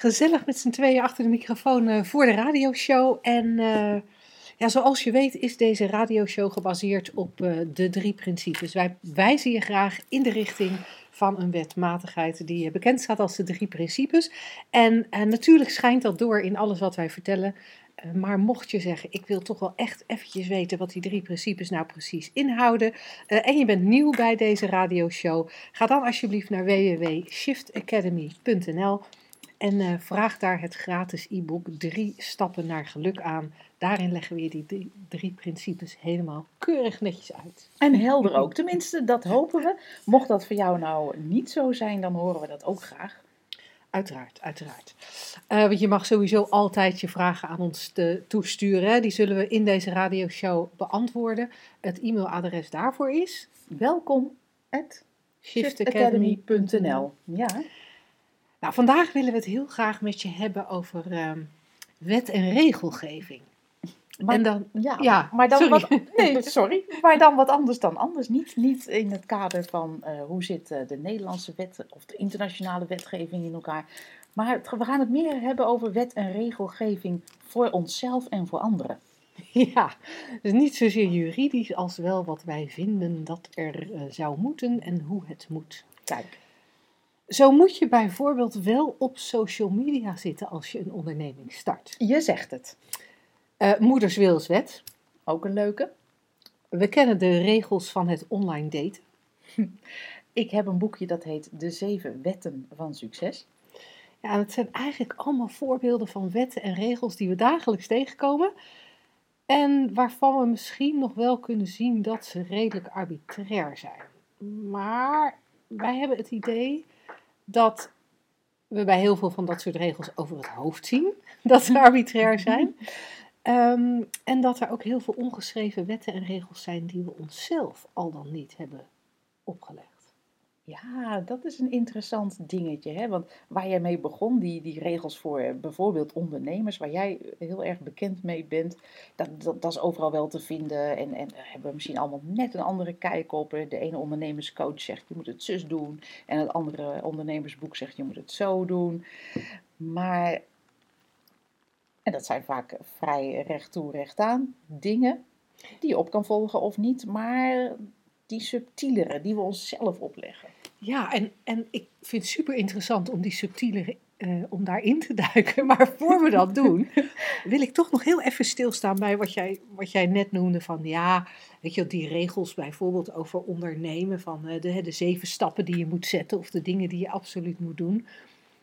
Gezellig met z'n tweeën achter de microfoon uh, voor de radioshow. En uh, ja, zoals je weet is deze radioshow gebaseerd op de drie principes. Wij wijzen je graag in de richting van een wetmatigheid die bekend staat als de drie principes. En natuurlijk schijnt dat door in alles wat wij vertellen. Eh, maar mocht je zeggen, ik wil toch wel echt eventjes weten wat die drie principes nou precies inhouden. En je bent nieuw bij deze radioshow, ga dan alsjeblieft naar www.shiftacademy.nl en uh, vraag daar het gratis e-book Drie Stappen naar Geluk aan. Daarin leggen we je die drie, drie, principes helemaal keurig netjes uit. En helder ook, tenminste, dat hopen we. Mocht dat voor jou nou niet zo zijn, dan horen we dat ook graag. Uiteraard, uiteraard. Uh, want je mag sowieso altijd je vragen aan ons te, toesturen. Die zullen we in deze radioshow beantwoorden. Het e-mailadres daarvoor is welkom at shiftacademy.nl. Ja. Nou, vandaag willen we het heel graag met je hebben over uh, wet en regelgeving. Maar, en dan, ja, ja maar dan sorry. wat, nee, sorry, maar dan wat anders dan anders. Niet, niet in het kader van uh, hoe zit uh, de Nederlandse wet of de internationale wetgeving in elkaar. Maar het, we gaan het meer hebben over wet en regelgeving voor onszelf en voor anderen. Ja, dus niet zozeer juridisch als wel wat wij vinden dat er uh, zou moeten en hoe het moet. Kijk. Zo moet je bijvoorbeeld wel op social media zitten als je een onderneming start. Je zegt het. Uh, Moeders Wilswet. Ook een leuke. We kennen de regels van het online daten. Ik heb een boekje dat heet De Zeven Wetten van Succes. Ja, het zijn eigenlijk allemaal voorbeelden van wetten en regels die we dagelijks tegenkomen. En waarvan we misschien nog wel kunnen zien dat ze redelijk arbitrair zijn. Maar wij hebben het idee dat we bij heel veel van dat soort regels over het hoofd zien dat ze arbitrair zijn. Um, en dat er ook heel veel ongeschreven wetten en regels zijn die we onszelf al dan niet hebben opgelegd. Ja, dat is een interessant dingetje. Hè? Want waar jij mee begon, die, die regels voor bijvoorbeeld ondernemers, waar jij heel erg bekend mee bent, dat, dat, is overal wel te vinden. En, en hebben we misschien allemaal net een andere kijk op. De ene ondernemerscoach zegt je moet het zus doen. En het andere ondernemersboek zegt je moet het zo doen. Maar en dat zijn vaak vrij recht toe, recht aan dingen die je op kan volgen of niet, maar die subtielere, die we onszelf opleggen. Ja, en, en ik vind het super interessant om die subtielere, uh, om daarin te duiken. Maar voor we dat doen, wil ik toch nog heel even stilstaan bij wat jij, wat jij net noemde van ja, weet je, die regels bijvoorbeeld over ondernemen, van uh, de, de zeven stappen die je moet zetten of de dingen die je absoluut moet doen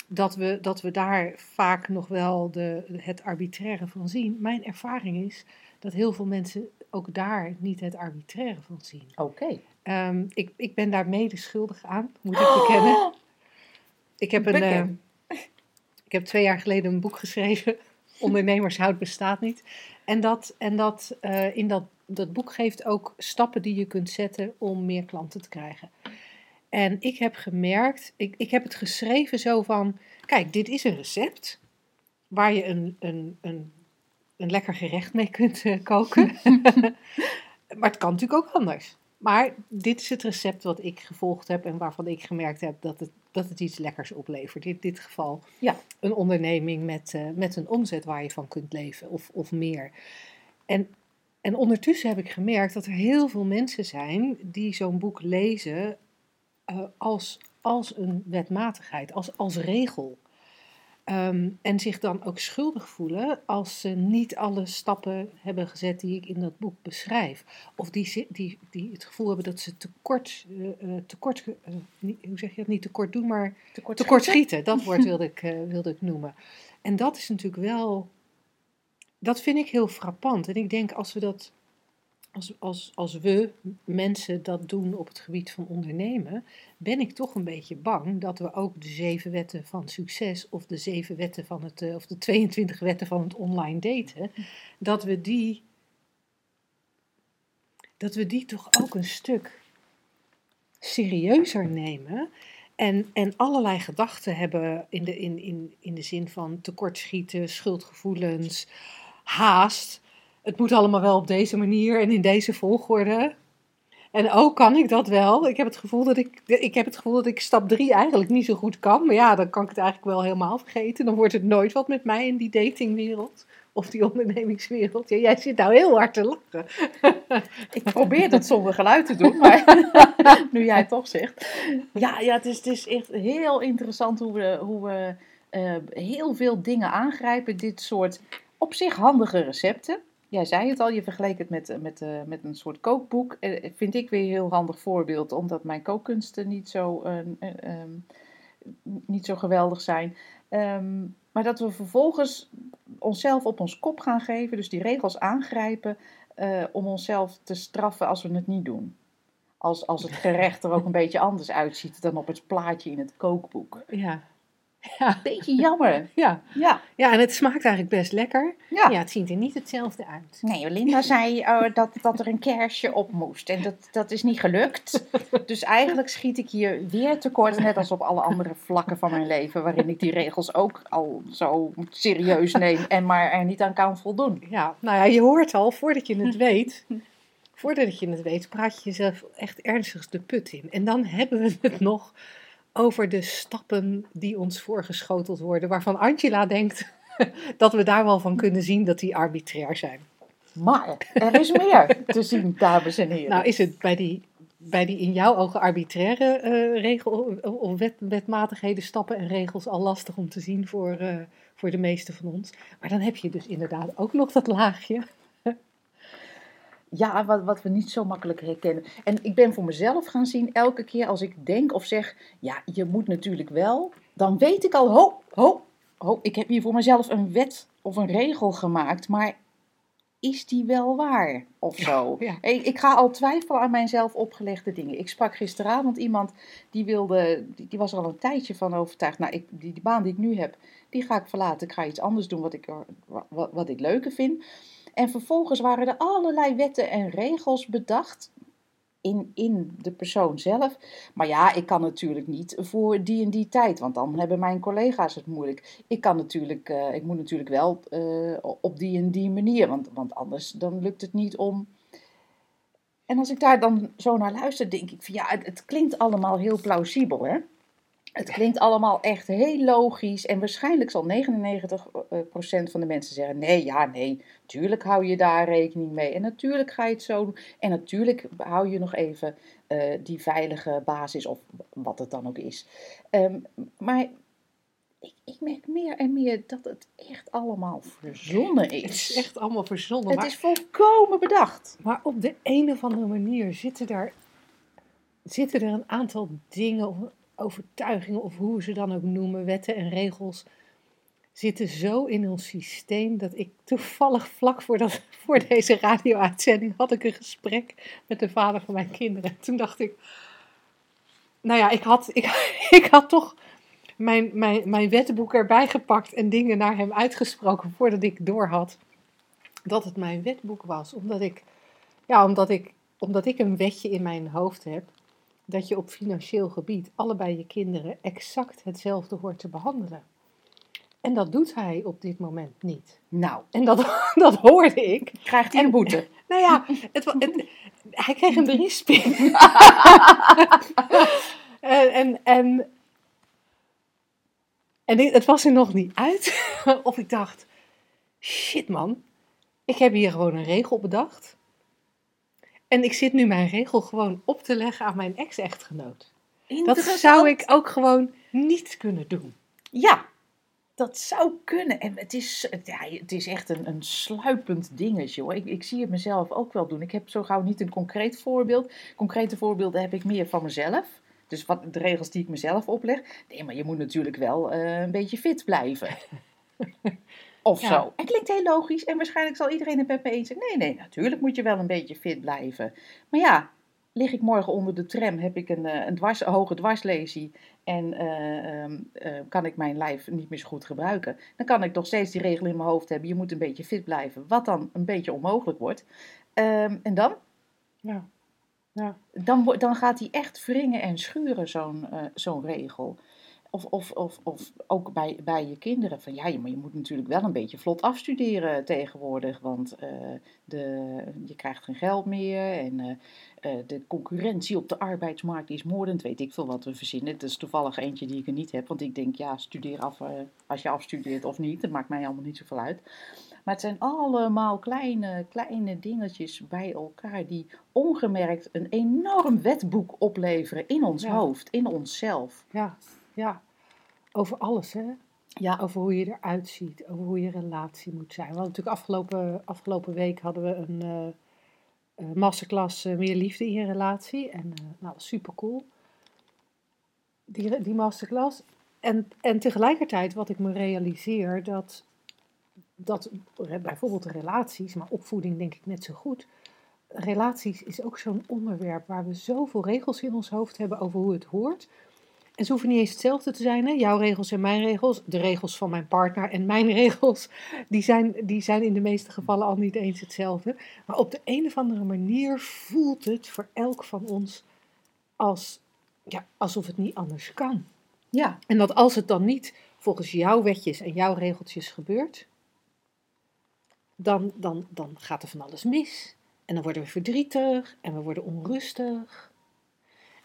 dat we, dat we daar vaak nog wel de, het arbitraire van zien. Mijn ervaring is dat heel veel mensen ook daar niet het arbitraire van zien. Oké. Um, ik, ik ben daar mede schuldig aan, moet ik bekennen. Ik heb, een, uh, ik heb twee jaar geleden een boek geschreven, Ondernemershoud bestaat niet. En, dat, en dat, uh, in dat, dat boek geeft ook stappen die je kunt zetten om meer klanten te krijgen. En ik heb gemerkt, ik, ik heb het geschreven zo van, kijk, dit is een recept waar je een, een, een, een lekker gerecht mee kunt uh, koken. maar het kan natuurlijk ook anders. Maar dit is het recept wat ik gevolgd heb en waarvan ik gemerkt heb dat het, dat het iets lekkers oplevert. In dit geval ja, een onderneming met, uh, met een omzet waar je van kunt leven of, of meer. En, en ondertussen heb ik gemerkt dat er heel veel mensen zijn die zo'n boek lezen uh, als, als een wetmatigheid, als, als regel. Um, en zich dan ook schuldig voelen als ze niet alle stappen hebben gezet die ik in dat boek beschrijf. Of die, die, die het gevoel hebben dat ze tekort, uh, uh, tekort uh, niet, hoe zeg je dat, niet tekort doen, maar tekort, tekort schieten. Dat woord wilde ik, wilde ik noemen. En dat is natuurlijk wel, dat vind ik heel frappant. En ik denk als we dat als, als, als we mensen dat doen op het gebied van ondernemen, ben ik toch een beetje bang dat we ook de zeven wetten van succes of de zeven wetten van het, eh, of de 22 wetten van het online daten, dat we die, dat we die toch ook een stuk serieuzer nemen. En, en allerlei gedachten hebben in de, in, in, in de zin van tekortschieten, schuldgevoelens, haast het moet allemaal wel op deze manier en in deze volgorde. En ook kan ik dat wel. Ik heb het gevoel dat ik, ik, heb het gevoel dat ik stap 3 eigenlijk niet zo goed kan. Maar ja, dan kan ik het eigenlijk wel helemaal vergeten. Dan wordt het nooit wat met mij in die datingwereld. Of die ondernemingswereld. Ja, jij zit nou heel hard te lachen. Ik probeer dat zonder geluid te doen, maar nu jij het toch zegt. Ja, ja het, is, het is echt heel interessant hoe we, hoe we uh, heel veel dingen aangrijpen. Dit soort op zich handige recepten. Jij zei het al, je vergeleek het met, met, uh, met een soort kookboek. Uh, vind ik weer een heel handig voorbeeld, omdat mijn kookkunsten niet zo, uh, um, niet zo geweldig zijn. Um, maar dat we vervolgens onszelf op ons kop gaan geven, dus die regels aangrijpen om onszelf te straffen als we het niet doen. Als, als het gerecht er ook een beetje anders uitziet dan op het plaatje in het kookboek. Ja. Ja. Beetje jammer. Ja. Ja. ja, en het smaakt eigenlijk best lekker. Ja. Ja, het ziet er niet hetzelfde uit. Nee, Linda zei oh, dat, dat er een kersje op moest. En dat, dat is niet gelukt. Dus eigenlijk schiet ik hier weer tekort. Net als op alle andere vlakken van mijn leven. Waarin ik die regels ook al zo serieus neem. En maar er niet aan kan voldoen. Ja, nou ja, je hoort al, voordat je het weet... Voordat je het weet, praat je jezelf echt ernstig de put in. En dan hebben we het nog over de stappen die ons voorgeschoteld worden, waarvan Angela denkt dat we daar wel van kunnen zien dat die arbitrair zijn. Maar er is meer te zien, dames en heren. Nou, is het bij die, bij die in jouw ogen arbitraire uh, regel, of wet, wetmatigheden, stappen en regels al lastig om te zien voor, uh, voor de meeste van ons. Maar dan heb je dus inderdaad ook nog dat laagje ja, wat, wat we niet zo makkelijk herkennen. En ik ben voor mezelf gaan zien, elke keer als ik denk of zeg, ja, je moet natuurlijk wel, dan weet ik al, ho, ho, ho, ik heb hier voor mezelf een wet of een regel gemaakt, maar is die wel waar of zo? Ja. Ik, ik, ga al twijfelen aan mijn zelf opgelegde dingen. Ik sprak gisteravond iemand die wilde, die, die was er al een tijdje van overtuigd. Nou, ik, die, die, baan die ik nu heb, die ga ik verlaten. Ik ga iets anders doen wat ik, wat, wat ik leuker vind. En vervolgens waren er allerlei wetten en regels bedacht in, in de persoon zelf. Maar ja, ik kan natuurlijk niet voor die en die tijd, want dan hebben mijn collega's het moeilijk. Ik, kan natuurlijk, uh, ik moet natuurlijk wel uh, op die en die manier, want, want anders dan lukt het niet om. En als ik daar dan zo naar luister, denk ik van ja, het klinkt allemaal heel plausibel, hè? Het klinkt allemaal echt heel logisch en waarschijnlijk zal 99% van de mensen zeggen: nee, ja, nee, natuurlijk hou je daar rekening mee en natuurlijk ga je het zo doen en natuurlijk hou je nog even uh, die veilige basis of wat het dan ook is. Um, maar ik, ik, merk meer en meer dat het echt allemaal verzonnen is. Het is echt allemaal verzonnen. Het maar, is volkomen bedacht. Maar op de een of andere manier zitten daar, zitten er een aantal dingen overtuigingen of hoe ze dan ook noemen, wetten en regels, zitten zo in ons systeem dat ik toevallig vlak voor, dat, voor deze radio-uitzending had ik een gesprek met de vader van mijn kinderen. Toen dacht ik, nou ja, ik had, ik, ik had toch mijn, mijn, mijn wetboek erbij gepakt en dingen naar hem uitgesproken voordat ik doorhad dat het mijn wetboek was. Omdat ik, ja, omdat ik, omdat ik een wetje in mijn hoofd heb dat je op financieel gebied allebei je kinderen exact hetzelfde hoort te behandelen. En dat doet hij op dit moment niet. Nou. En dat, dat hoorde ik. Krijgt hij een boete? Nou ja, het, het, hij kreeg een berichtspin. en, en, en, en het was er nog niet uit. of ik dacht, shit man, ik heb hier gewoon een regel bedacht. En ik zit nu mijn regel gewoon op te leggen aan mijn ex-echtgenoot. Dat zou ik ook gewoon niet kunnen doen. Ja, dat zou kunnen. En het is, ja, het is echt een, een sluipend dingetje hoor. Ik, ik zie het mezelf ook wel doen. Ik heb zo gauw niet een concreet voorbeeld. Concrete voorbeelden heb ik meer van mezelf. Dus wat, de regels die ik mezelf opleg. Nee, maar je moet natuurlijk wel uh, een beetje fit blijven. Of Ja. zo. Het klinkt heel logisch en waarschijnlijk zal iedereen het met me eens zijn. Nee, nee, natuurlijk moet je wel een beetje fit blijven. Maar ja, lig ik morgen onder de tram, heb ik een, eh, een, dwars, een hoge dwarslesie en eh, ehm, eh, kan ik mijn lijf niet meer zo goed gebruiken. Dan kan ik nog steeds die regel in mijn hoofd hebben, je moet een beetje fit blijven. Wat dan een beetje onmogelijk wordt. Ehm, en dan? Ja. Ja. Dan, dan gaat hij echt wringen en schuren, zo'n eh, zo'n regel. Of, of, of, of ook bij, bij je kinderen. Van ja, je- maar je moet natuurlijk wel een beetje vlot afstuderen tegenwoordig. Want eh, de, je krijgt geen geld meer. En eh, eh, de concurrentie op de arbeidsmarkt is moordend. Weet ik veel wat we verzinnen. Het is toevallig eentje die ik er niet heb. Want ik denk, ja, studeer af als je afstudeert of niet. Dat maakt mij allemaal niet zoveel uit. Maar het zijn allemaal kleine, kleine dingetjes bij elkaar die ongemerkt een enorm wetboek opleveren in ons Ja. hoofd, in onszelf. Ja, ja. Over alles, hè? Ja, Over hoe je eruit ziet, over hoe je relatie moet zijn. Hadden natuurlijk afgelopen, afgelopen week hadden we een eh, masterclass eh, Meer Liefde in je relatie. En eh nou, super cool. Die, die masterclass. En, en tegelijkertijd wat ik me realiseer, dat, dat bijvoorbeeld relaties, maar opvoeding denk ik net zo goed. Relaties is ook zo'n onderwerp waar we zoveel regels in ons hoofd hebben over hoe het hoort. En ze hoeven niet eens hetzelfde te zijn. Hè? Jouw regels en mijn regels. De regels van mijn partner en mijn regels. Die zijn, die zijn in de meeste gevallen al niet eens hetzelfde. Maar op de een of andere manier voelt het voor elk van ons als, ja, alsof het niet anders kan. ja, En dat als het dan niet volgens jouw wetjes en jouw regeltjes gebeurt, dan, dan, dan gaat er van alles mis. En dan worden we verdrietig en we worden onrustig.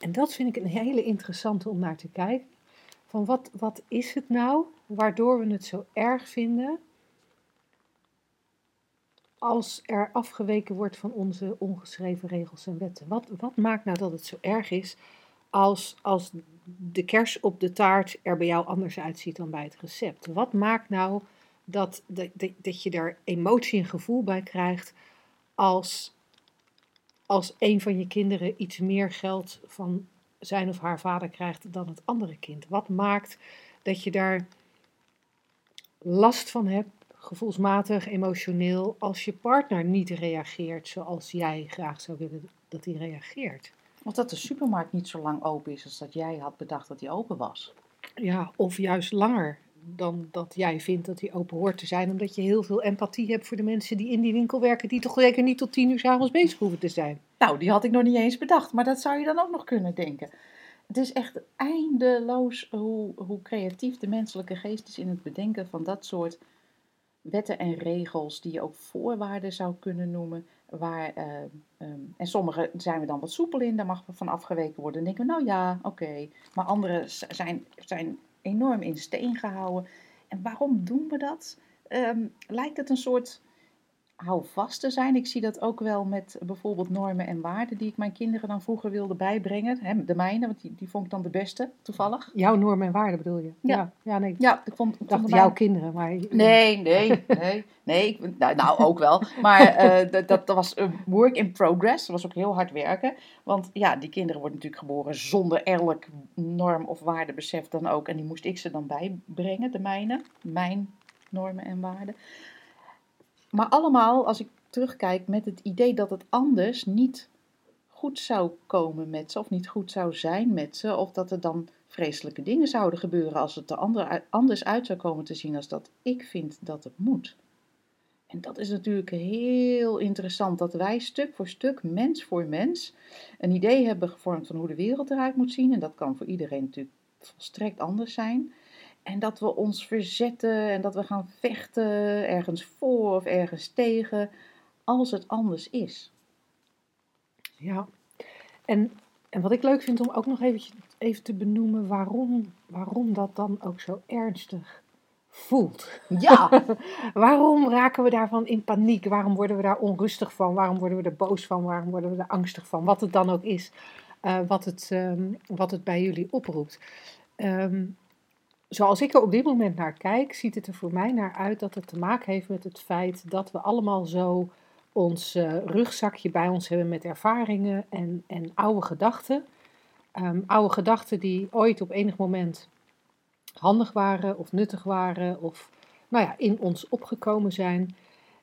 En dat vind ik een hele interessante om naar te kijken. Van wat, wat is het nou waardoor we het zo erg vinden als er afgeweken wordt van onze ongeschreven regels en wetten? Wat, wat maakt nou dat het zo erg is als, als de kers op de taart er bij jou anders uitziet dan bij het recept? Wat maakt nou dat, dat, dat, je er emotie en gevoel bij krijgt als, als een van je kinderen iets meer geld van zijn of haar vader krijgt dan het andere kind? Wat maakt dat je daar last van hebt, gevoelsmatig, emotioneel, als je partner niet reageert zoals jij graag zou willen dat hij reageert? want dat de supermarkt niet zo lang open is als dat jij had bedacht dat die open was. Ja, of juist langer dan dat jij vindt dat die open hoort te zijn, omdat je heel veel empathie hebt voor de mensen die in die winkel werken, die toch zeker niet tot tien uur 's avonds bezig hoeven te zijn. Nou, die had ik nog niet eens bedacht, maar dat zou je dan ook nog kunnen denken. Het is echt eindeloos hoe, hoe creatief de menselijke geest is in het bedenken van dat soort wetten en regels, die je ook voorwaarden zou kunnen noemen. Waar, eh, ehm, en sommige zijn we dan wat soepel in, daar mag van afgeweken worden. Dan denken we, nou ja, oké. Maar andere zijn, zijn enorm in steen gehouden. En waarom doen we dat? Ehm, lijkt het een soort houvast te zijn. Ik zie dat ook wel met bijvoorbeeld normen en waarden die ik mijn kinderen dan vroeger wilde bijbrengen. Hè, de mijne, want die, die vond ik dan de beste, toevallig. Jouw normen en waarden bedoel je? Ja. Ja, ja nee, ik Ja, ik vond, ik dacht jouw kinderen, maar... Nee, nee, nee. nee ik, nou, nou, ook wel. Maar eh, dat, dat was een work in progress. Dat was ook heel hard werken. Want ja, die kinderen worden natuurlijk geboren zonder elk norm of waardebesef dan ook. En die moest ik ze dan bijbrengen, de mijne. Mijn normen en waarden. Maar allemaal, als ik terugkijk, met het idee dat het anders niet goed zou komen met ze. Of niet goed zou zijn met ze. Of dat er dan vreselijke dingen zouden gebeuren als het er ander- anders uit zou komen te zien als dat ik vind dat het moet. En dat is natuurlijk heel interessant dat wij stuk voor stuk, mens voor mens, een idee hebben gevormd van hoe de wereld eruit moet zien. En dat kan voor iedereen natuurlijk volstrekt anders zijn. En dat we ons verzetten en dat we gaan vechten ergens voor of ergens tegen als het anders is. Ja, en, en wat ik leuk vind om ook nog eventjes, even te benoemen waarom, waarom dat dan ook zo ernstig voelt. Ja, Waarom raken we daarvan in paniek? Waarom worden we daar onrustig van? Waarom worden we er boos van? Waarom worden we er angstig van? Wat het dan ook is, eh, wat, het, ehm, wat het bij jullie oproept. Ehm, zoals ik er op dit moment naar kijk, ziet het er voor mij naar uit dat het te maken heeft met het feit dat we allemaal zo ons eh, rugzakje bij ons hebben met ervaringen en, en oude gedachten. Ehm, oude gedachten die ooit op enig moment handig waren of nuttig waren of nou ja, in ons opgekomen zijn.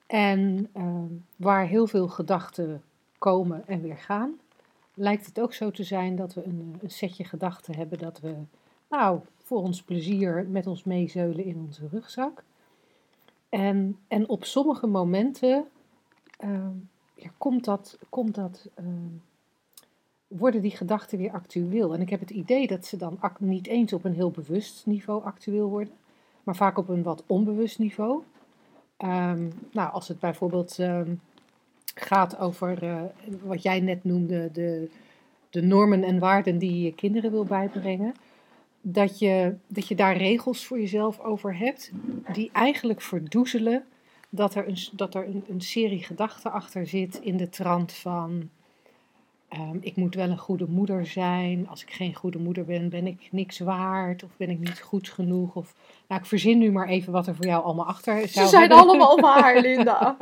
En ehm, waar heel veel gedachten komen en weer gaan, lijkt het ook zo te zijn dat we een, een setje gedachten hebben dat we, nou, voor ons plezier met ons meezeulen in onze rugzak. En, en op sommige momenten ehm, ja, komt dat, komt dat, ehm, worden die gedachten weer actueel. En ik heb het idee dat ze dan niet eens op een heel bewust niveau actueel worden, maar vaak op een wat onbewust niveau. Ehm, nou, als het bijvoorbeeld gaat over eh, wat jij net noemde, de, de normen en waarden die je kinderen wil bijbrengen. Dat je, dat je daar regels voor jezelf over hebt, die eigenlijk verdoezelen dat er een, dat er een, een serie gedachten achter zit in de trant van. ehm, ik moet wel een goede moeder zijn. Als ik geen goede moeder ben, ben ik niks waard. Of ben ik niet goed genoeg. Of, nou, ik verzin nu maar even wat er voor jou allemaal achter Ze zou zijn hebben. allemaal waar, Linda.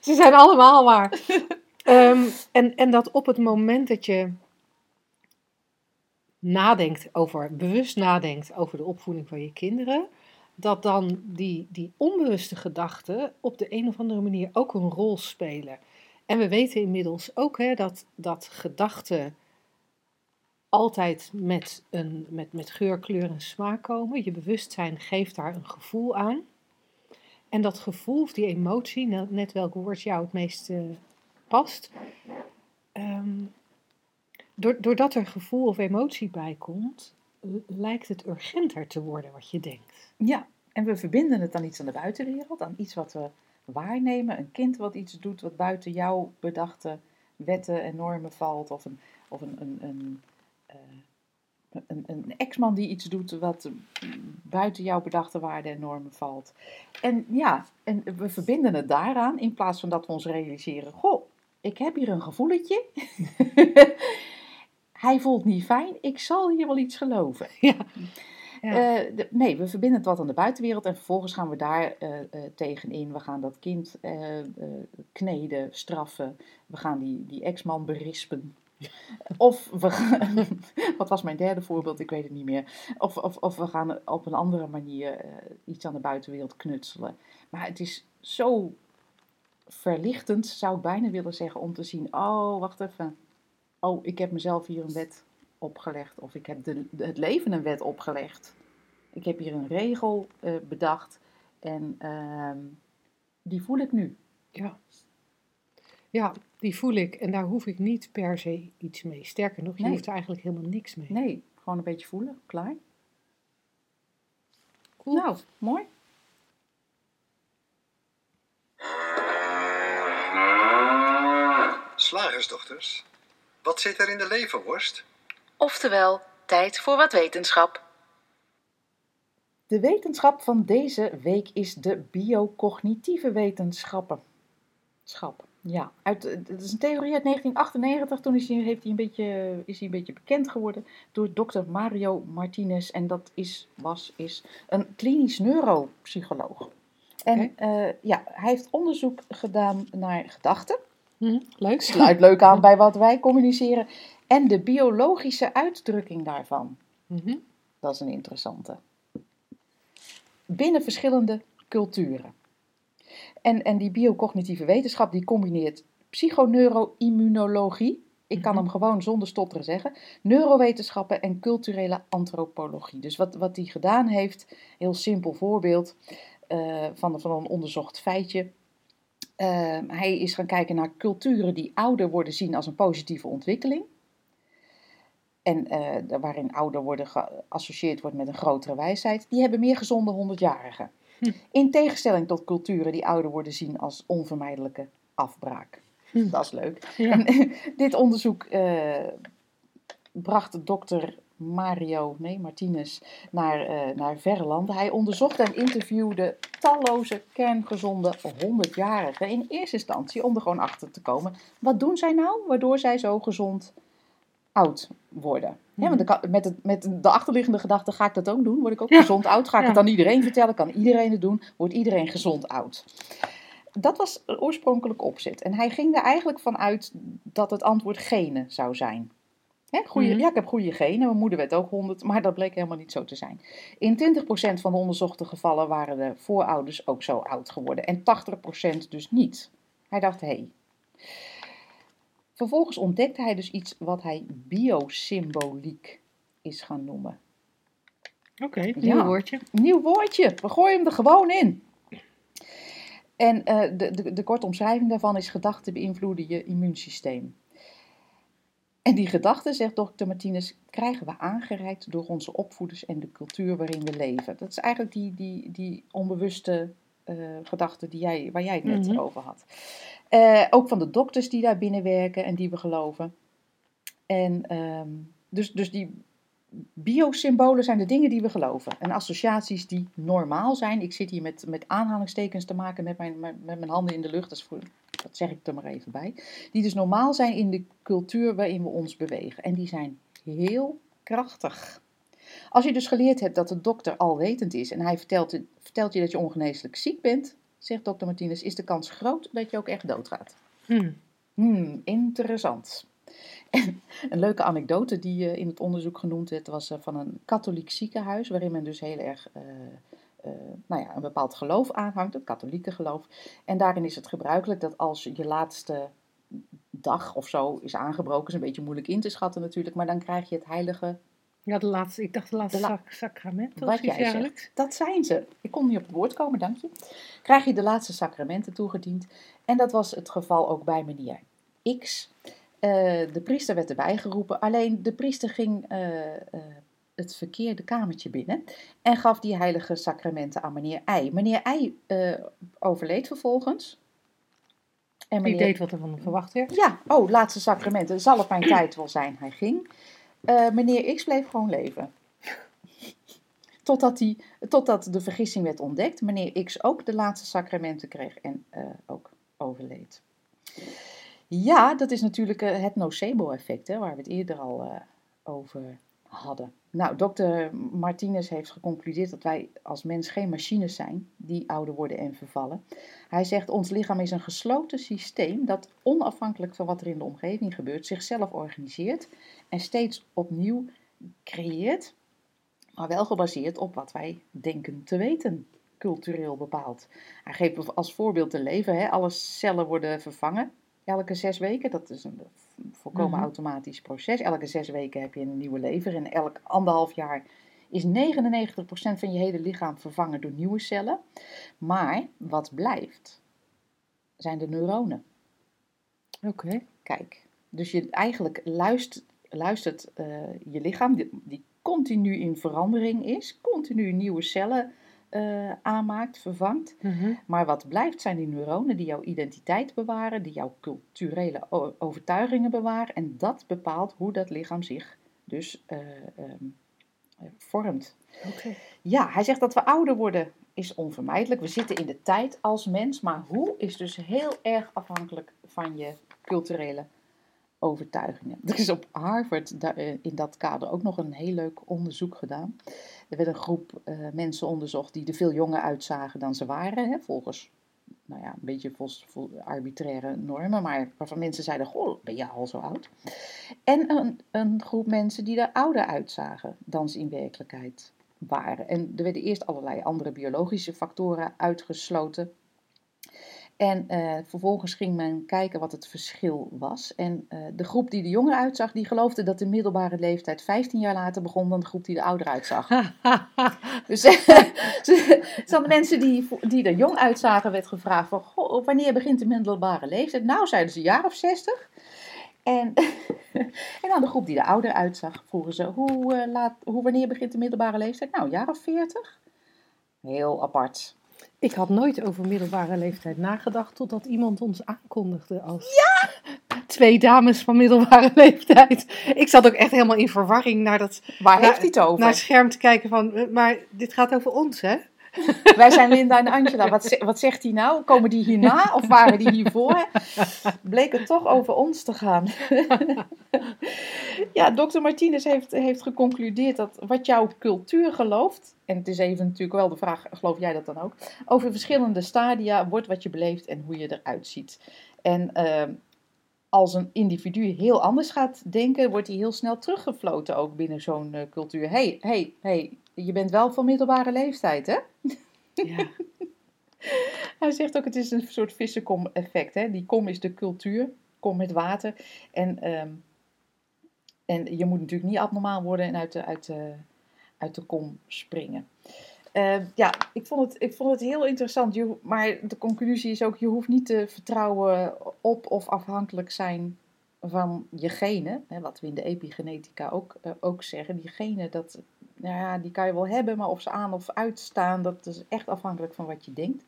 Ze zijn allemaal waar. Ehm, en, en dat op het moment dat je nadenkt over, bewust nadenkt over de opvoeding van je kinderen, dat dan die, die onbewuste gedachten op de een of andere manier ook een rol spelen. En we weten inmiddels ook hè, dat, dat gedachten altijd met, een, met, met geur, kleur en smaak komen. Je bewustzijn geeft daar een gevoel aan. En dat gevoel of die emotie, net, welk woord jou het meest past, door- doordat er gevoel of emotie bij komt, lijkt het urgenter te worden wat je denkt. Ja, en we verbinden het aan iets aan de buitenwereld, aan iets wat we waarnemen. Een kind wat iets doet wat buiten jouw bedachte wetten en normen valt. Of een, of een, een, een, eh, een, een ex-man die iets doet wat buiten jouw bedachte waarden en normen valt. En ja, en we verbinden het daaraan in plaats van dat we ons realiseren: Goh, ik heb hier een gevoeletje. Hij voelt niet fijn, ik zal hier wel iets geloven. Ja. Ja. Eh, de- nee, we verbinden het wat aan de buitenwereld en vervolgens gaan we daar eh eh, tegenin. We gaan dat kind kneden, straffen. We gaan die, die ex-man berispen. Of we gaan, wat was mijn derde voorbeeld? Ik weet het niet meer. Of, of, of we gaan op een andere manier iets aan de buitenwereld knutselen. Maar het is zo verlichtend, zou ik bijna willen zeggen, om te zien: oh, wacht even. Oh, ik heb mezelf hier een wet opgelegd. Of ik heb de, de- het leven een wet opgelegd. Ik heb hier een regel eh, bedacht. En ehm, die voel ik nu. Ja. ja, die voel ik en daar hoef ik niet per se iets mee. Sterker nog, je Nee. hoeft er eigenlijk helemaal niks mee. Nee, gewoon een beetje voelen. Klaar. Cool. Nou, mooi. Slagersdochters, wat zit er in de leverworst? Oftewel, tijd voor wat wetenschap. De wetenschap van deze week is de biocognitieve wetenschappen. Schap. Ja, uit, het is een theorie uit 1998. Toen is hij, heeft hij een beetje, is hij een beetje bekend geworden door dokter Mario Martinez. En dat is, was, is een klinisch neuropsycholoog. En eh, ja, hij heeft onderzoek gedaan naar gedachten. Hm, leuk. Sluit leuk aan bij wat wij communiceren. En de biologische uitdrukking daarvan. Mhm. Dat is een interessante. Binnen verschillende culturen. En, en die biocognitieve wetenschap die combineert psychoneuroimmunologie. Ik kan Mhm. hem gewoon zonder stotteren zeggen. Neurowetenschappen en culturele antropologie. Dus wat, wat hij gedaan heeft, heel simpel voorbeeld eh, van, van een onderzocht feitje. Eh, hij is gaan kijken naar culturen die ouder worden zien als een positieve ontwikkeling. En eh, waarin ouder worden geassocieerd wordt met een grotere wijsheid, die hebben meer gezonde 100-jarigen. Hm. In tegenstelling tot culturen die ouder worden zien als onvermijdelijke afbraak. Hm. Dat is leuk. Ja. En dit onderzoek eh, bracht dokter Mario nee, Martinez naar, eh, naar verre landen. Hij onderzocht en interviewde talloze kerngezonde 100-jarigen in eerste instantie om er gewoon achter te komen. Wat doen zij nou waardoor zij zo gezond oud worden? Ja, want kan- met, het, met de achterliggende gedachte ga ik dat ook doen. Word ik ook Ja. gezond oud? Ga ik Ja. het aan iedereen vertellen? Kan iedereen het doen? Wordt iedereen gezond oud? Dat was de oorspronkelijke opzet. En hij ging er eigenlijk van uit dat het antwoord genen zou zijn. Hè, goeie, Mhm. Ja, ik heb goede genen. Mijn moeder werd ook 100, maar dat bleek helemaal niet zo te zijn. In 20% van de onderzochte gevallen waren de voorouders ook zo oud geworden. En 80% dus niet. Hij dacht, hé. Hey. Vervolgens ontdekte hij dus iets wat hij biosymboliek is gaan noemen. Oké, nieuw woordje. Nieuw woordje. We gooien hem er gewoon in. En eh, de, de, de korte omschrijving daarvan is gedachten beïnvloeden je immuunsysteem. En die gedachten, zegt dokter Martinez, krijgen we aangereikt door onze opvoeders en de cultuur waarin we leven. Dat is eigenlijk die, die, die onbewuste eh gedachten die jij, waar jij het net Mhm. over had. Eh, ook van de dokters die daar binnen werken en die we geloven. En ehm, dus, dus die biosymbolen zijn de dingen die we geloven. En associaties die normaal zijn. Ik zit hier met, met aanhalingstekens te maken met mijn, met, met mijn handen in de lucht. Dat, is voor, dat zeg ik er maar even bij. Die dus normaal zijn in de cultuur waarin we ons bewegen. En die zijn heel krachtig. Als je dus geleerd hebt dat de dokter alwetend is en hij vertelt, vertelt je dat je ongeneeslijk ziek bent, zegt dokter Martinez, is de kans groot dat je ook echt doodgaat. Hm. Hmm, interessant. En een leuke anekdote die eh, in het onderzoek genoemd werd, was eh, van een katholiek ziekenhuis, waarin men dus heel erg eh, nou ja, een bepaald geloof aanhangt, het katholieke geloof. En daarin is het gebruikelijk dat als je laatste dag of zo is aangebroken, is een beetje moeilijk in te schatten natuurlijk, maar dan krijg je het heilige Ja, de laatste, ik dacht de laatste De la- sacrament Wat jij zegt, dat zijn ze. Ik kon niet op het woord komen, dank je. Krijg je de laatste sacramenten toegediend. En dat was het geval ook bij meneer X. Eh, de priester werd erbij geroepen, alleen de priester ging eh, eh, het verkeerde kamertje binnen en gaf die heilige sacramenten aan meneer Y. Meneer Y eh, overleed vervolgens. En Die deed wat er van hem verwacht werd. ja, oh, laatste sacramenten. Zal op mijn tijd wel zijn. Hij ging. Meneer X bleef gewoon leven. Totdat, die, totdat de vergissing werd ontdekt. Meneer X ook de laatste sacramenten kreeg en ook overleed. Ja, dat is natuurlijk eh, het nocebo-effect, waar we het eerder al eh, over hadden. Nou, dokter Martinez heeft geconcludeerd dat wij als mens geen machines zijn die ouder worden en vervallen. Hij zegt, ons lichaam is een gesloten systeem dat onafhankelijk van wat er in de omgeving gebeurt, zichzelf organiseert en steeds opnieuw creëert, maar wel gebaseerd op wat wij denken te weten, cultureel bepaald. Hij geeft als voorbeeld de lever, hè, alle cellen worden vervangen elke zes weken. Dat is een volkomen Mhm. automatisch proces. Elke zes weken heb je een nieuwe lever en elk anderhalf jaar is 99% van je hele lichaam vervangen door nieuwe cellen. Maar wat blijft, zijn de neuronen. Oké. Kijk, dus je eigenlijk luistert, luistert eh, je lichaam, die, die continu in verandering is, continu nieuwe cellen eh, aanmaakt, vervangt. Mhm. Maar wat blijft zijn die neuronen die jouw identiteit bewaren, die jouw culturele overtuigingen bewaren. En dat bepaalt hoe dat lichaam zich dus eh, ehm, eh, vormt. Ja, hij zegt dat we ouder worden is onvermijdelijk. We zitten in de tijd als mens, maar hoe is dus heel erg afhankelijk van je culturele overtuigingen. Er is op Harvard eh, in dat kader ook nog een heel leuk onderzoek gedaan. Er werd een groep eh, mensen onderzocht die er veel jonger uitzagen dan ze waren, hè, volgens nou ja, een beetje arbitraire normen, maar waarvan mensen zeiden, goh, ben je al zo oud? En een, een groep mensen die er ouder uitzagen dan ze in werkelijkheid waren. En er werden eerst allerlei andere biologische factoren uitgesloten. En eh, vervolgens ging men kijken wat het verschil was. En eh, de groep die er jonger uitzag, die geloofde dat de middelbare leeftijd 15 jaar later begon dan de groep die er ouder uitzag. Dus van de mensen die, die er jong uitzagen, werd gevraagd van, goh, wanneer begint de middelbare leeftijd? Nou, zeiden ze een jaar of 60. En, en aan de groep die er ouder uitzag, vroegen ze, hoe, eh, laat, hoe, wanneer begint de middelbare leeftijd? Nou, een jaar of 40. Heel apart. Ik had nooit over middelbare leeftijd nagedacht totdat iemand ons aankondigde als ja! twee dames van middelbare leeftijd. Ik zat ook echt helemaal in verwarring naar dat Waar heeft hij het over? naar het scherm te kijken van, eh, maar dit gaat over ons, hè? Wij zijn Linda en Angela. Wat, ze- wat zegt hij nou? Komen die hierna of waren die hiervoor? Bleek het toch over ons te gaan. ja, dokter Martinez heeft, heeft geconcludeerd dat wat jouw cultuur gelooft, en het is even natuurlijk wel de vraag, geloof jij dat dan ook, over verschillende stadia wordt wat je beleeft en hoe je eruit ziet. En ehm, als een individu heel anders gaat denken, wordt hij heel snel teruggefloten ook binnen zo'n eh, cultuur. Hey, hey, hey, je bent wel van middelbare leeftijd, hè? Ja. Hij zegt ook, het is een soort vissenkom-effect. Hè? Die kom is de cultuur, kom met water. En, ehm, en je moet natuurlijk niet abnormaal worden en uit de, uit de, uit de kom springen. Ehm, ja, ik vond, het, ik vond het heel interessant. Je, maar de conclusie is ook, je hoeft niet te vertrouwen op of afhankelijk zijn van je genen. Hè, wat we in de epigenetica ook, eh, ook zeggen. Die genen, dat, nou ja, die kan je wel hebben, maar of ze aan of uitstaan, dat is echt afhankelijk van wat je denkt.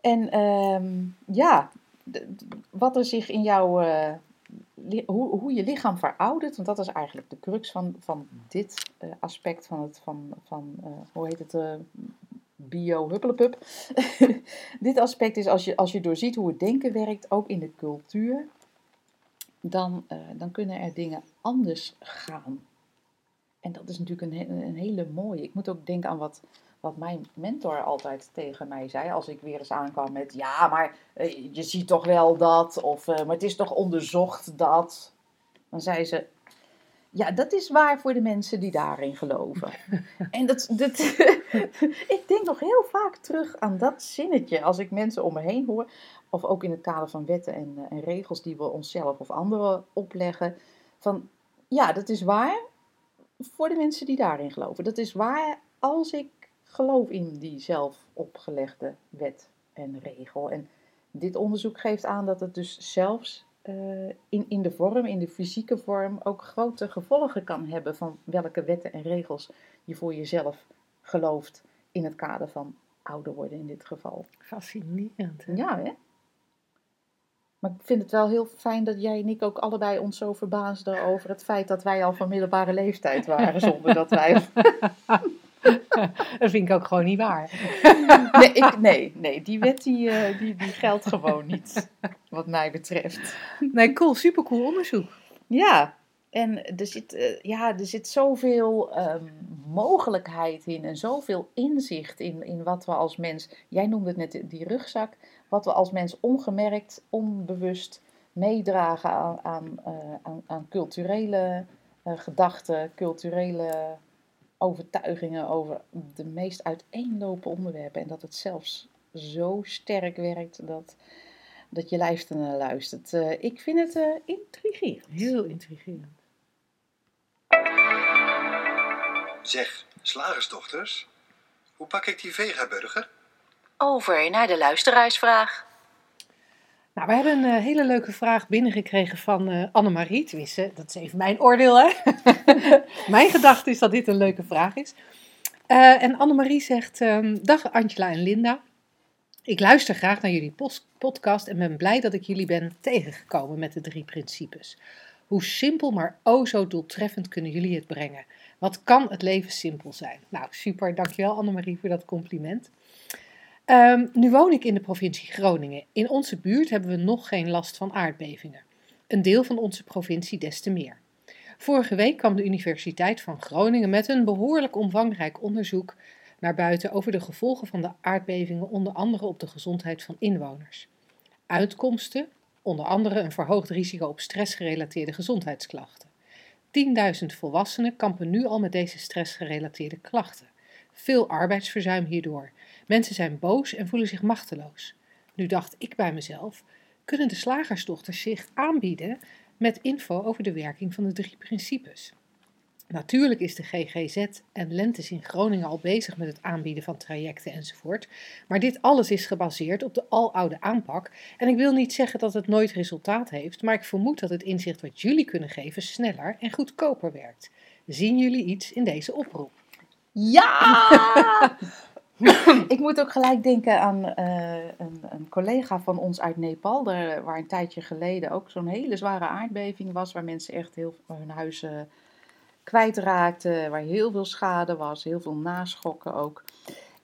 En ehm, ja, wat er zich in jouw, eh, hoe, hoe je lichaam veroudert, want dat is eigenlijk de crux van, van dit eh, aspect van het, van, van eh, hoe heet het, bio-huppelepup. dit aspect is als je, als je doorziet hoe het denken werkt, ook in de cultuur, dan, dan kunnen er dingen anders gaan. En dat is natuurlijk een, een hele mooie. Ik moet ook denken aan wat, wat mijn mentor altijd tegen mij zei. Als ik weer eens aankwam met: Ja, maar eh, je ziet toch wel dat. Of eh, maar het is toch onderzocht dat. Dan zei ze: Ja, dat is waar voor de mensen die daarin geloven. en dat, dat, ik denk nog heel vaak terug aan dat zinnetje. Als ik mensen om me heen hoor. Of ook in het kader van wetten en, eh, en regels die we onszelf of anderen opleggen. Van ja, dat is waar voor de mensen die daarin geloven. Dat is waar als ik geloof in die zelf opgelegde wet en regel. En dit onderzoek geeft aan dat het dus zelfs eh, in, in de vorm, in de fysieke vorm, ook grote gevolgen kan hebben van welke wetten en regels je voor jezelf gelooft in het kader van ouder worden in dit geval. Fascinerend. hè? Ja, hè? Maar ik vind het wel heel fijn dat jij en ik ook allebei ons zo verbaasden over het feit dat wij al van middelbare leeftijd waren, zonder dat wij. Dat vind ik ook gewoon niet waar. Nee, ik, nee, nee die wet die, eh, die, die geldt gewoon niet, wat mij betreft. Nee, cool. Supercool onderzoek. Ja, en er zit, eh, ja, er zit zoveel ehm, mogelijkheid in en zoveel inzicht in, in wat we als mens, jij noemde het net die rugzak, wat we als mens ongemerkt, onbewust meedragen aan, aan, eh, aan, aan culturele eh, gedachten, culturele overtuigingen over de meest uiteenlopende onderwerpen. En dat het zelfs zo sterk werkt dat, dat je lijf ernaar luistert. Eh, ik vind het eh intrigerend. Heel intrigerend. Zeg, slagersdochters, hoe pak ik die vegaburger? Over naar de luisteraarsvraag. Nou, we hebben een eh, hele leuke vraag binnengekregen van eh Annemarie. Tenminste, dat is even mijn oordeel, hè? mijn gedachte is dat dit een leuke vraag is. Eh, en Annemarie zegt: ehm, Dag Angela en Linda. Ik luister graag naar jullie podcast en ben blij dat ik jullie ben tegengekomen met de drie principes. Hoe simpel, maar o zo doeltreffend kunnen jullie het brengen. Wat kan het leven simpel zijn? Nou, super. Dankjewel Annemarie voor dat compliment. Ehm, nu woon ik in de provincie Groningen. In onze buurt hebben we nog geen last van aardbevingen. Een deel van onze provincie des te meer. Vorige week kwam de Universiteit van Groningen met een behoorlijk omvangrijk onderzoek naar buiten over de gevolgen van de aardbevingen, onder andere op de gezondheid van inwoners. Uitkomsten, onder andere een verhoogd risico op stressgerelateerde gezondheidsklachten. 10.000 volwassenen kampen nu al met deze stressgerelateerde klachten. Veel arbeidsverzuim hierdoor. Mensen zijn boos en voelen zich machteloos. Nu dacht ik bij mezelf: kunnen de slagersdochters zich aanbieden met info over de werking van de drie principes? Natuurlijk is de GGZ en Lentes in Groningen al bezig met het aanbieden van trajecten enzovoort, maar dit alles is gebaseerd op de aloude aanpak en ik wil niet zeggen dat het nooit resultaat heeft, maar ik vermoed dat het inzicht wat jullie kunnen geven sneller en goedkoper werkt. Zien jullie iets in deze oproep? Ja! ik moet ook gelijk denken aan eh, een, een collega van ons uit Nepal, daar, waar een tijdje geleden ook zo'n hele zware aardbeving was, waar mensen echt heel hun huizen kwijtraakten, waar heel veel schade was, heel veel naschokken ook.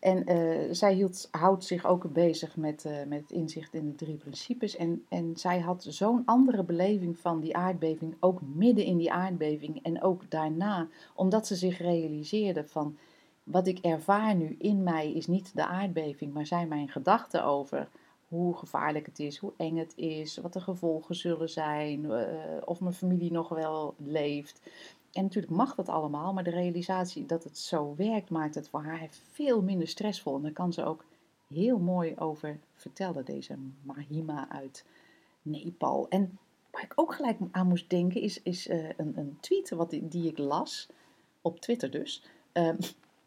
En eh, zij hield, houdt zich ook bezig met, eh, met inzicht in de drie principes. En, en zij had zo'n andere beleving van die aardbeving, ook midden in die aardbeving en ook daarna, omdat ze zich realiseerde van wat ik ervaar nu in mij is niet de aardbeving, maar zijn mijn gedachten over hoe gevaarlijk het is, hoe eng het is, wat de gevolgen zullen zijn, eh, of mijn familie nog wel leeft. En natuurlijk mag dat allemaal, maar de realisatie dat het zo werkt maakt het voor haar veel minder stressvol. En daar kan ze ook heel mooi over vertellen, deze Mahima uit Nepal. En waar ik ook gelijk aan moest denken is, is uh, een, een, tweet wat, die, ik las, op Twitter dus. Um,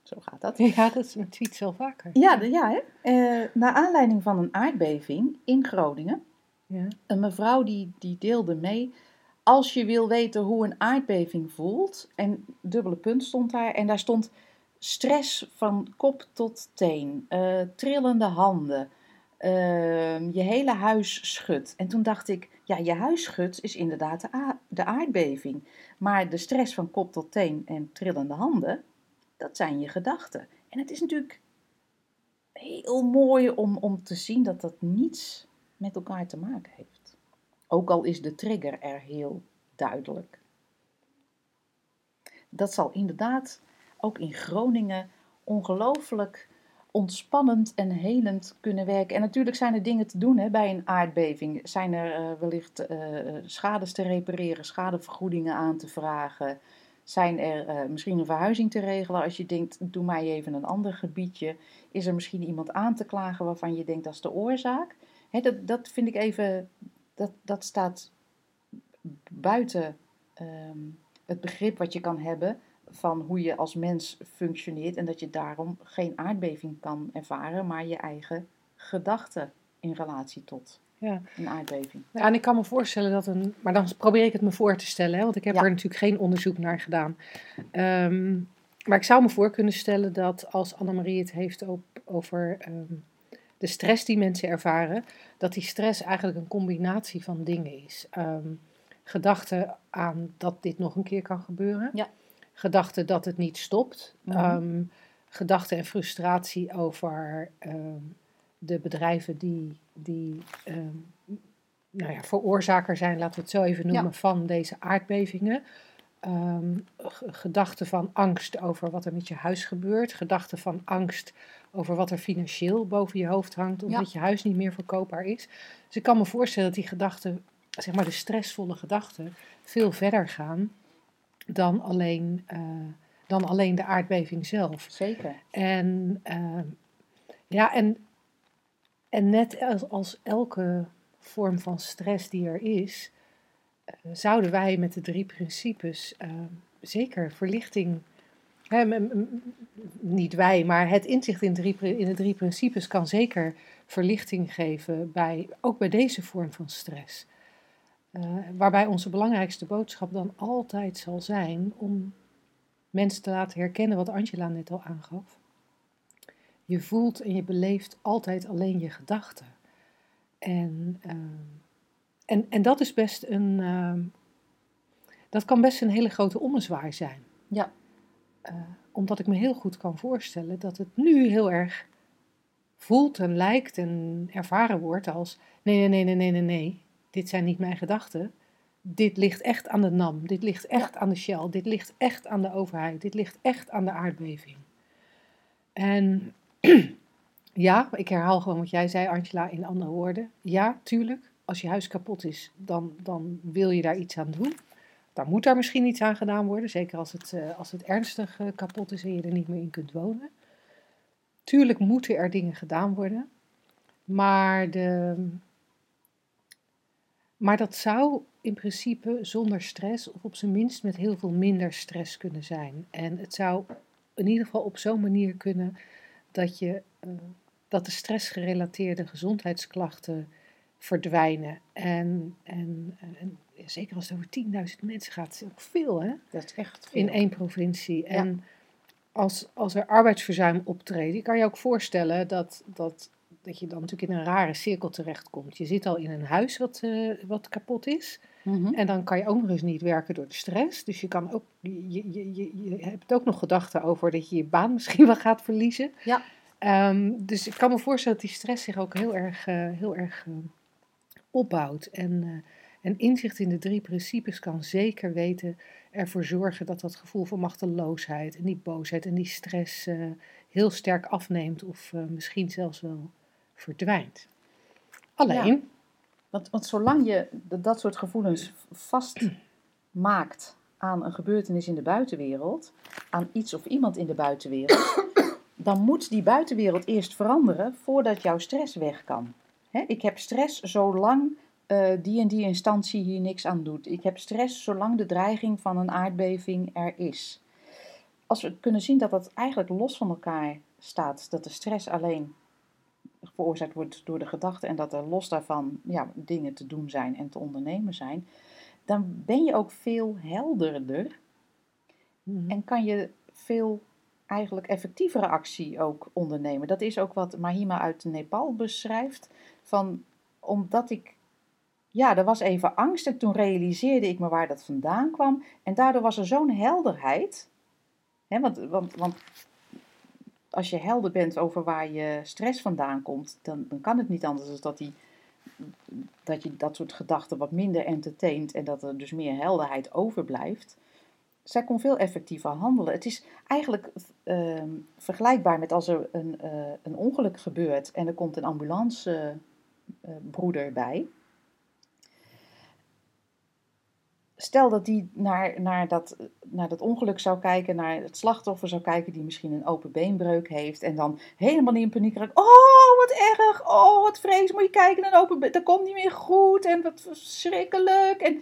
zo gaat dat. Je gaat het met tweet zo vaker. Ja, de, ja hè. Uh, naar aanleiding van een aardbeving in Groningen. Ja. Een mevrouw die, die deelde mee als je wil weten hoe een aardbeving voelt, en dubbele punt stond daar, en daar stond stress van kop tot teen, uh, trillende handen, uh, je hele huis schudt. En toen dacht ik, ja, je huis schudt is inderdaad de, de aardbeving, maar de stress van kop tot teen en trillende handen, dat zijn je gedachten. En het is natuurlijk heel mooi om, om te zien dat dat niets met elkaar te maken heeft. Ook al is de trigger er heel duidelijk. Dat zal inderdaad ook in Groningen ongelooflijk ontspannend en helend kunnen werken. En natuurlijk zijn er dingen te doen hè, bij een aardbeving. Zijn er uh, wellicht uh, schades te repareren, schadevergoedingen aan te vragen. Zijn er uh, misschien een verhuizing te regelen als je denkt, doe mij even een ander gebiedje. Is er misschien iemand aan te klagen waarvan je denkt dat is de oorzaak? Dat, dat vind ik even dat, dat staat buiten ehm, het begrip wat je kan hebben van hoe je als mens functioneert en dat je daarom geen aardbeving kan ervaren, maar je eigen gedachten in relatie tot ja. een aardbeving. Ja, en ik kan me voorstellen dat een, maar dan probeer ik het me voor te stellen, hè, want ik heb er natuurlijk geen onderzoek naar gedaan. Um, maar ik zou me voor kunnen stellen dat als Annemarie het heeft op, over um, de stress die mensen ervaren, dat die stress eigenlijk een combinatie van dingen is. Um, gedachten aan dat dit nog een keer kan gebeuren. Ja. Gedachten dat het niet stopt. Mm -hmm. gedachten en frustratie over de bedrijven die, die nou ja, veroorzaker zijn, laten we het zo even noemen, Ja. van deze aardbevingen. Um, gedachten van angst over wat er met je huis gebeurt. Gedachten van angst over wat er financieel boven je hoofd hangt, omdat Ja. je huis niet meer verkoopbaar is. Dus ik kan me voorstellen dat die gedachten, zeg maar de stressvolle gedachten, veel verder gaan dan alleen, uh, dan alleen de aardbeving zelf. Zeker. En uh, ja, en, en net als, elke vorm van stress die er is, uh, zouden wij met de drie principes uh, zeker verlichting. Hè, niet wij, maar het inzicht in, in de drie principes kan zeker verlichting geven, bij, ook bij deze vorm van stress. Uh, waarbij onze belangrijkste boodschap dan altijd zal zijn om mensen te laten herkennen wat Angela net al aangaf. Je voelt en je beleeft altijd alleen je gedachten. En, uh, en, en dat is best een. Uh, dat kan best een hele grote ommezwaai zijn. Ja. Uh, omdat ik me heel goed kan voorstellen dat het nu heel erg voelt en lijkt en ervaren wordt als: nee, nee, nee, nee, nee, nee, nee. Dit zijn niet mijn gedachten. Dit ligt echt aan de NAM. Dit ligt echt ja. aan de Shell. Dit ligt echt aan de overheid. Dit ligt echt aan de aardbeving. En ja, ik herhaal gewoon wat jij zei, Angela, in andere woorden. Ja, tuurlijk. Als je huis kapot is, dan, dan wil je daar iets aan doen. Dan moet daar misschien iets aan gedaan worden. Zeker als het, uh, als het ernstig uh, kapot is en je er niet meer in kunt wonen. Tuurlijk moeten er dingen gedaan worden. Maar de, maar dat zou in principe zonder stress, of op zijn minst met heel veel minder stress kunnen zijn. En het zou in ieder geval op zo'n manier kunnen dat, je, uh, dat de stressgerelateerde gezondheidsklachten verdwijnen. En, en, en, zeker als het over 10.000 mensen gaat, is ook veel hè? Dat is echt veel. In één provincie. Ja. En als, als er arbeidsverzuim optreedt, kan je ook voorstellen dat, dat dat je dan natuurlijk in een rare cirkel terechtkomt. Je zit al in een huis wat, uh, wat kapot is. Mm -hmm. En dan kan je ook nog eens niet werken door de stress. Dus je, kan ook, je, je, je, je hebt ook nog gedachten over dat je je baan misschien wel gaat verliezen. Ja. Um, dus ik kan me voorstellen dat die stress zich ook heel erg, uh, heel erg uh, opbouwt. En, uh, en inzicht in de drie principes kan zeker weten ervoor zorgen dat dat gevoel van machteloosheid en die boosheid en die stress heel sterk afneemt. Of misschien zelfs wel verdwijnt. Alleen, Want, want zolang je dat soort gevoelens vastmaakt aan een gebeurtenis in de buitenwereld, aan iets of iemand in de buitenwereld, dan moet die buitenwereld eerst veranderen voordat jouw stress weg kan. Ik heb stress zolang eh, die en die instantie hier niks aan doet. Ik heb stress zolang de dreiging van een aardbeving er is. Als we kunnen zien dat dat eigenlijk los van elkaar staat, dat de stress alleen veroorzaakt wordt door de gedachten en dat er los daarvan ja, dingen te doen zijn en te ondernemen zijn, dan ben je ook veel helderder Mhm. en kan je veel eigenlijk effectievere actie ook ondernemen. Dat is ook wat Mahima uit Nepal beschrijft. Van, omdat ik, ja, er was even angst en toen realiseerde ik me waar dat vandaan kwam. En daardoor was er zo'n helderheid. Hè, want, want, want als je helder bent over waar je stress vandaan komt, dan, kan het niet anders dan dat, die, dat je dat soort gedachten wat minder entertaint en dat er dus meer helderheid overblijft zij kon veel effectiever handelen. Het is eigenlijk ehm, vergelijkbaar met als er een, eh, een ongeluk gebeurt en er komt een ambulancebroeder bij. Stel dat die naar, naar, dat, naar dat ongeluk zou kijken, naar het slachtoffer zou kijken die misschien een open beenbreuk heeft en dan helemaal in paniek raakt. Oh, wat erg! Oh, wat vrees! Moet je kijken, een open been, dat komt niet meer goed en wat verschrikkelijk! En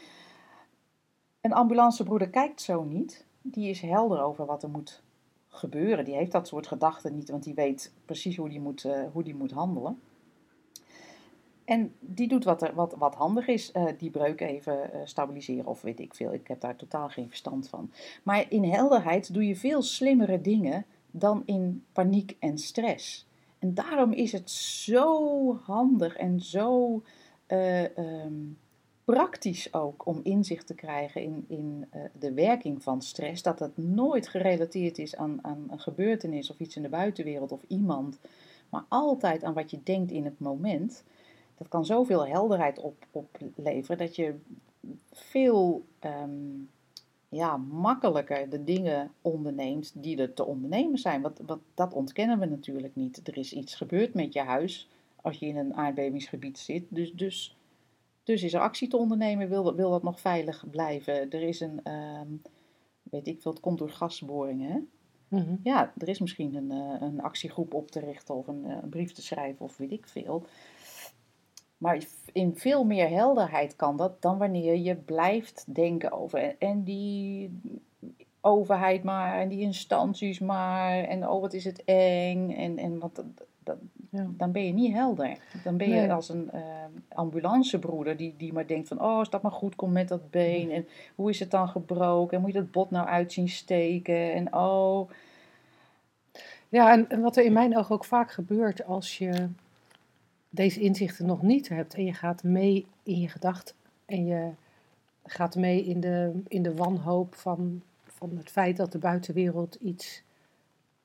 een ambulancebroeder kijkt zo niet. Die is helder over wat er moet gebeuren. Die heeft dat soort gedachten niet, want die weet precies hoe die moet, eh, hoe die moet handelen. En die doet wat, er, wat, wat handig is, eh, die breuk even eh, stabiliseren of weet ik veel. Ik heb daar totaal geen verstand van. Maar in helderheid doe je veel slimmere dingen dan in paniek en stress. En daarom is het zo handig en zo eh, ehm, praktisch ook om inzicht te krijgen in, in de werking van stress. Dat het nooit gerelateerd is aan, aan een gebeurtenis of iets in de buitenwereld of iemand. Maar altijd aan wat je denkt in het moment. Dat kan zoveel helderheid op, opleveren dat je veel ehm, ja, makkelijker de dingen onderneemt die er te ondernemen zijn. Want, want dat ontkennen we natuurlijk niet. Er is iets gebeurd met je huis als je in een aardbevingsgebied zit. Dus, dus, dus is er actie te ondernemen, wil, wil dat nog veilig blijven. Er is een, ehm, weet ik veel, het komt door gasboringen. Hè? Mhm. Ja, er is misschien een, eh, een actiegroep op te richten of een, eh, een brief te schrijven of weet ik veel. Maar in veel meer helderheid kan dat dan wanneer je blijft denken over. En, die overheid maar, en die instanties maar, en oh wat is het eng. En, en wat, dat, Ja. dan ben je niet helder. Dan ben je Nee. als een eh, ambulancebroeder die, die maar denkt van, oh als dat maar goed komt met dat been. En hoe is het dan gebroken? En moet je dat bot nou uit zien steken? En oh, Ja, en, en wat er in mijn ogen ook vaak gebeurt als je deze inzichten nog niet hebt en je gaat mee in je gedachten en je gaat mee in de, in de wanhoop van, van het feit dat de buitenwereld iets,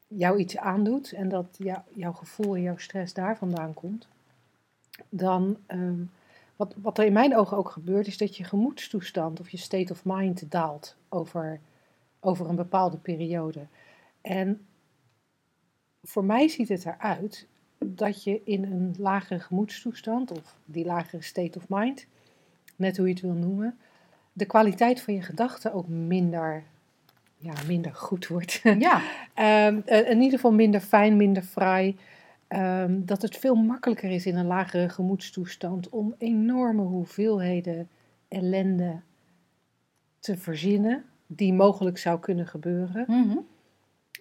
jou iets aandoet en dat jou- jouw gevoel en jouw stress daar vandaan komt, dan ehm, wat, wat er in mijn ogen ook gebeurt is dat je gemoedstoestand of je state of mind daalt over, over een bepaalde periode. En voor mij ziet het eruit dat je in een lagere gemoedstoestand, of die lagere state of mind, net hoe je het wil noemen, de kwaliteit van je gedachten ook minder, ja, minder goed wordt. ja, Ehm, eh, in ieder geval minder fijn, minder fraai. Ehm, dat het veel makkelijker is in een lagere gemoedstoestand om enorme hoeveelheden ellende te verzinnen die mogelijk zou kunnen gebeuren. mhm.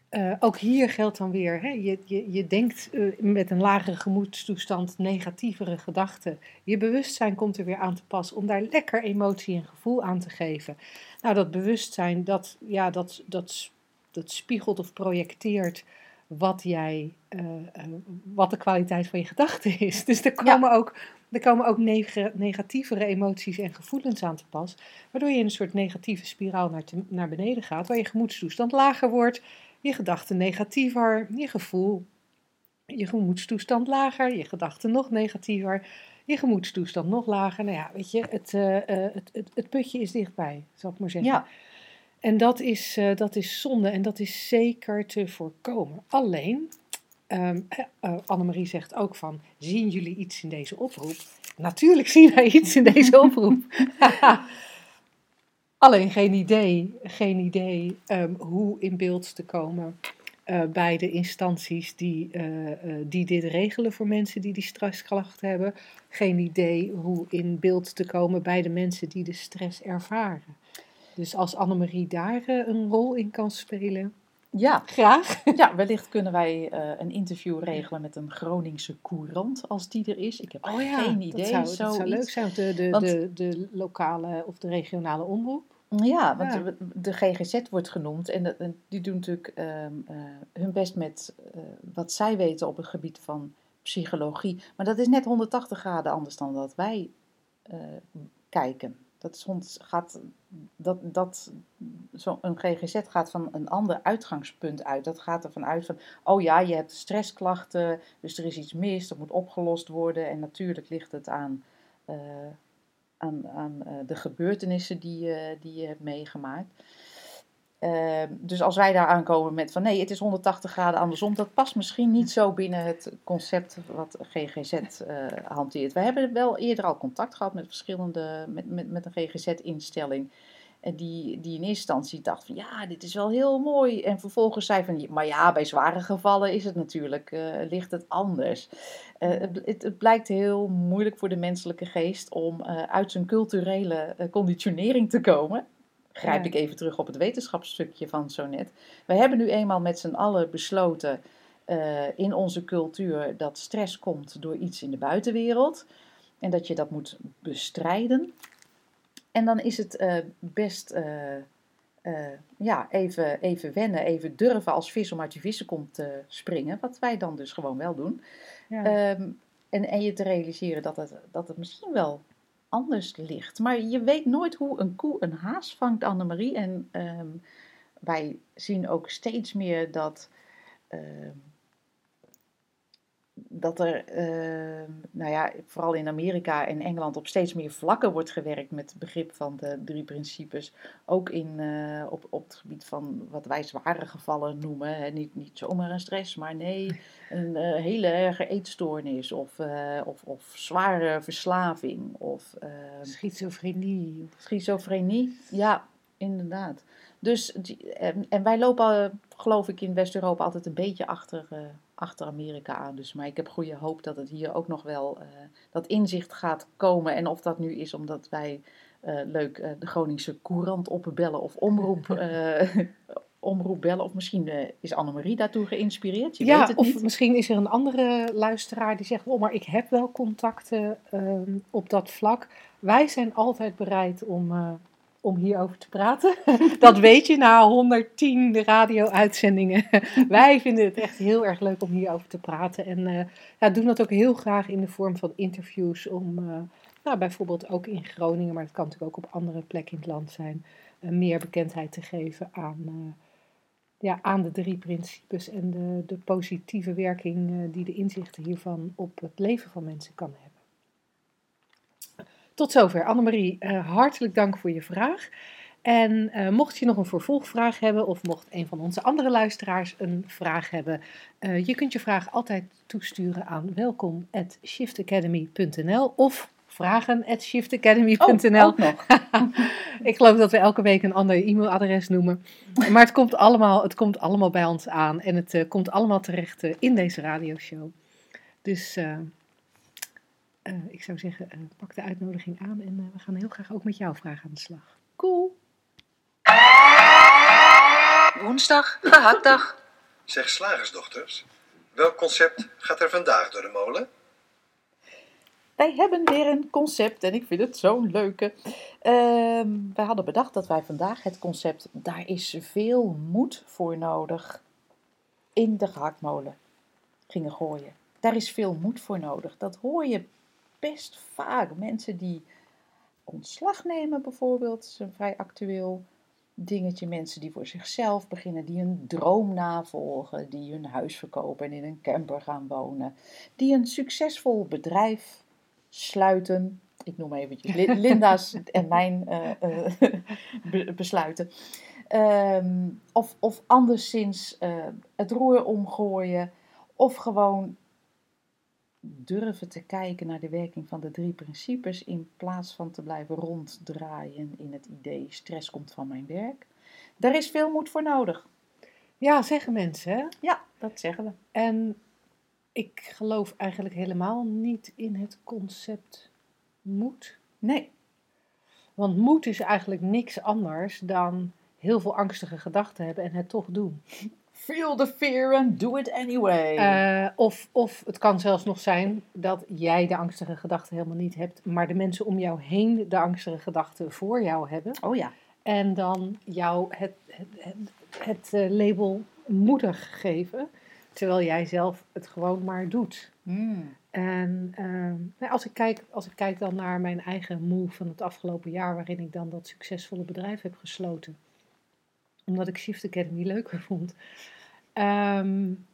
Eh, ook hier geldt dan weer, hè, je, je, je denkt eh, met een lagere gemoedstoestand negatievere gedachten. Je bewustzijn komt er weer aan te pas om daar lekker emotie en gevoel aan te geven. Nou, dat bewustzijn, dat, ja, dat, dat, dat spiegelt of projecteert wat, jij, eh, wat de kwaliteit van je gedachten is. Dus er komen ook, er komen ook neg- negatievere emoties en gevoelens aan te pas, waardoor je in een soort negatieve spiraal naar, te- naar beneden gaat, waar je gemoedstoestand lager wordt je gedachten negatiever, je gevoel, je gemoedstoestand lager, je gedachten nog negatiever, je gemoedstoestand nog lager. Nou ja, weet je, het, eh, eh, het, het, het putje is dichtbij, zal ik maar zeggen. ja. En dat is, eh, dat is zonde en dat is zeker te voorkomen. Alleen, Um, uh, Annemarie zegt ook van, zien jullie iets in deze oproep? Natuurlijk zien wij iets in deze oproep. Alleen geen idee, geen idee um, hoe in beeld te komen uh, bij de instanties die, uh, uh, die dit regelen voor mensen die die stressklachten hebben. Geen idee hoe in beeld te komen bij de mensen die de stress ervaren. Dus als Annemarie daar een rol in kan spelen, ja, graag. Ja, wellicht kunnen wij uh, een interview regelen met een Groningse courant, als die er is. Ik heb oh ja, geen idee. Dat zou, dat zou leuk zijn, de, de, want, de, de lokale of de regionale omroep. Ja, want ja. De, de, GGZ wordt genoemd en, en die doen natuurlijk um, uh, hun best met uh, wat zij weten op het gebied van psychologie. Maar dat is net 180 graden anders dan dat wij kijken. Dat soms gaat, dat, dat, zo een GGZ gaat van een ander uitgangspunt uit. Dat gaat ervan uit van, oh ja, je hebt stressklachten, dus er is iets mis, dat moet opgelost worden. En natuurlijk ligt het aan, uh, aan, aan uh, de gebeurtenissen die, uh, die je hebt meegemaakt. Uh, dus als wij daar aankomen met van nee, het is 180 graden andersom, dat past misschien niet zo binnen het concept wat GGZ uh, hanteert. We hebben wel eerder al contact gehad met verschillende, met, met, met een GGZ-instelling. En die, die in eerste instantie dacht van ja, dit is wel heel mooi. En vervolgens zei van, maar ja, bij zware gevallen is het natuurlijk, uh, ligt het anders. Het, het, het, blijkt heel moeilijk voor de menselijke geest om uit zijn culturele conditionering te komen grijp ik even terug op het wetenschapsstukje van zo net. We hebben nu eenmaal met z'n allen besloten uh, in onze cultuur dat stress komt door iets in de buitenwereld. En dat je dat moet bestrijden. En dan is het uh, best uh, ja, even, even wennen, even durven als vis om uit je vissenkom te springen. Wat wij dan dus gewoon wel doen. Ja. Um, en, en je te realiseren dat het, dat het misschien wel anders ligt. Maar je weet nooit hoe een koe een haas vangt, Annemarie. En um, wij zien ook steeds meer dat, uh, dat er, uh, nou ja, vooral in Amerika en Engeland op steeds meer vlakken wordt gewerkt met het begrip van de drie principes. Ook in, uh, op, op het gebied van wat wij zware gevallen noemen. Hè. Niet, niet zomaar een stress, maar nee, een uh, hele erge eetstoornis of, uh, of, of zware verslaving. Of, schizofrenie. Schizofrenie, ja, inderdaad. Dus, en, wij lopen, geloof ik, in West-Europa altijd een beetje achter, achter Amerika aan. Dus, maar ik heb goede hoop dat het hier ook nog wel uh, dat inzicht gaat komen. En of dat nu is omdat wij uh, leuk de Groningse Courant opbellen of omroep, omroep bellen. Of misschien is Annemarie daartoe geïnspireerd. Je ja, weet het of niet. misschien is er een andere luisteraar die zegt: Oh, maar ik heb wel contacten ehm, op dat vlak. Wij zijn altijd bereid om om hierover te praten. Dat weet je na 110 radio-uitzendingen. Wij vinden het echt heel erg leuk om hierover te praten. En uh, ja, doen dat ook heel graag in de vorm van interviews. Om uh, nou, bijvoorbeeld ook in Groningen, maar het kan natuurlijk ook op andere plekken in het land zijn. Uh, meer bekendheid te geven aan, ja, aan de drie principes en de, de positieve werking die de inzichten hiervan op het leven van mensen kan hebben. Tot zover. Annemarie, uh, hartelijk dank voor je vraag. En uh, mocht je nog een vervolgvraag hebben, of mocht een van onze andere luisteraars een vraag hebben, uh, je kunt je vraag altijd toesturen aan welkom.shiftacademy.nl of vragen.shiftacademy.nl. Oh, Ik geloof dat we elke week een ander e-mailadres noemen. Maar het komt allemaal, het komt allemaal bij ons aan en het komt allemaal terecht in deze radioshow. Dus ik zou zeggen, uh, pak de uitnodiging aan en uh, we gaan heel graag ook met jouw vraag aan de slag. Cool. Woensdag, gehaktdag. Zeg slagersdochters, welk concept gaat er vandaag door de molen? Wij hebben weer een concept en ik vind het zo'n leuke. Uh, wij hadden bedacht dat wij vandaag het concept daar is veel moed voor nodig in de gehaktmolen gingen gooien. Daar is veel moed voor nodig. Dat hoor je best vaak. Mensen die ontslag nemen bijvoorbeeld, is een vrij actueel dingetje. Mensen die voor zichzelf beginnen, die een droom navolgen, die hun huis verkopen en in een camper gaan wonen. Die een succesvol bedrijf sluiten. Ik noem eventjes Linda's en mijn uh, uh, besluiten. Um, of, of anderszins uh, het roer omgooien Of gewoon durven te kijken naar de werking van de drie principes in plaats van te blijven ronddraaien in het idee stress komt van mijn werk. Daar is veel moed voor nodig. Ja, zeggen mensen. Hè? Ja, dat zeggen we. En ik geloof eigenlijk helemaal niet in het concept moed. Nee. Want moed is eigenlijk niks anders dan heel veel angstige gedachten hebben en het toch doen. Feel the fear and do it anyway. Uh, of, of het kan zelfs nog zijn dat jij de angstige gedachten helemaal niet hebt, maar de mensen om jou heen de angstige gedachten voor jou hebben. Oh ja. En dan jou het, het, het, het uh, label moedig geven, terwijl jij zelf het gewoon maar doet. Mm. En uh, als, ik kijk, als ik kijk dan naar mijn eigen move van het afgelopen jaar, waarin ik dan dat succesvolle bedrijf heb gesloten, omdat ik Shift Academy leuker vond. Um,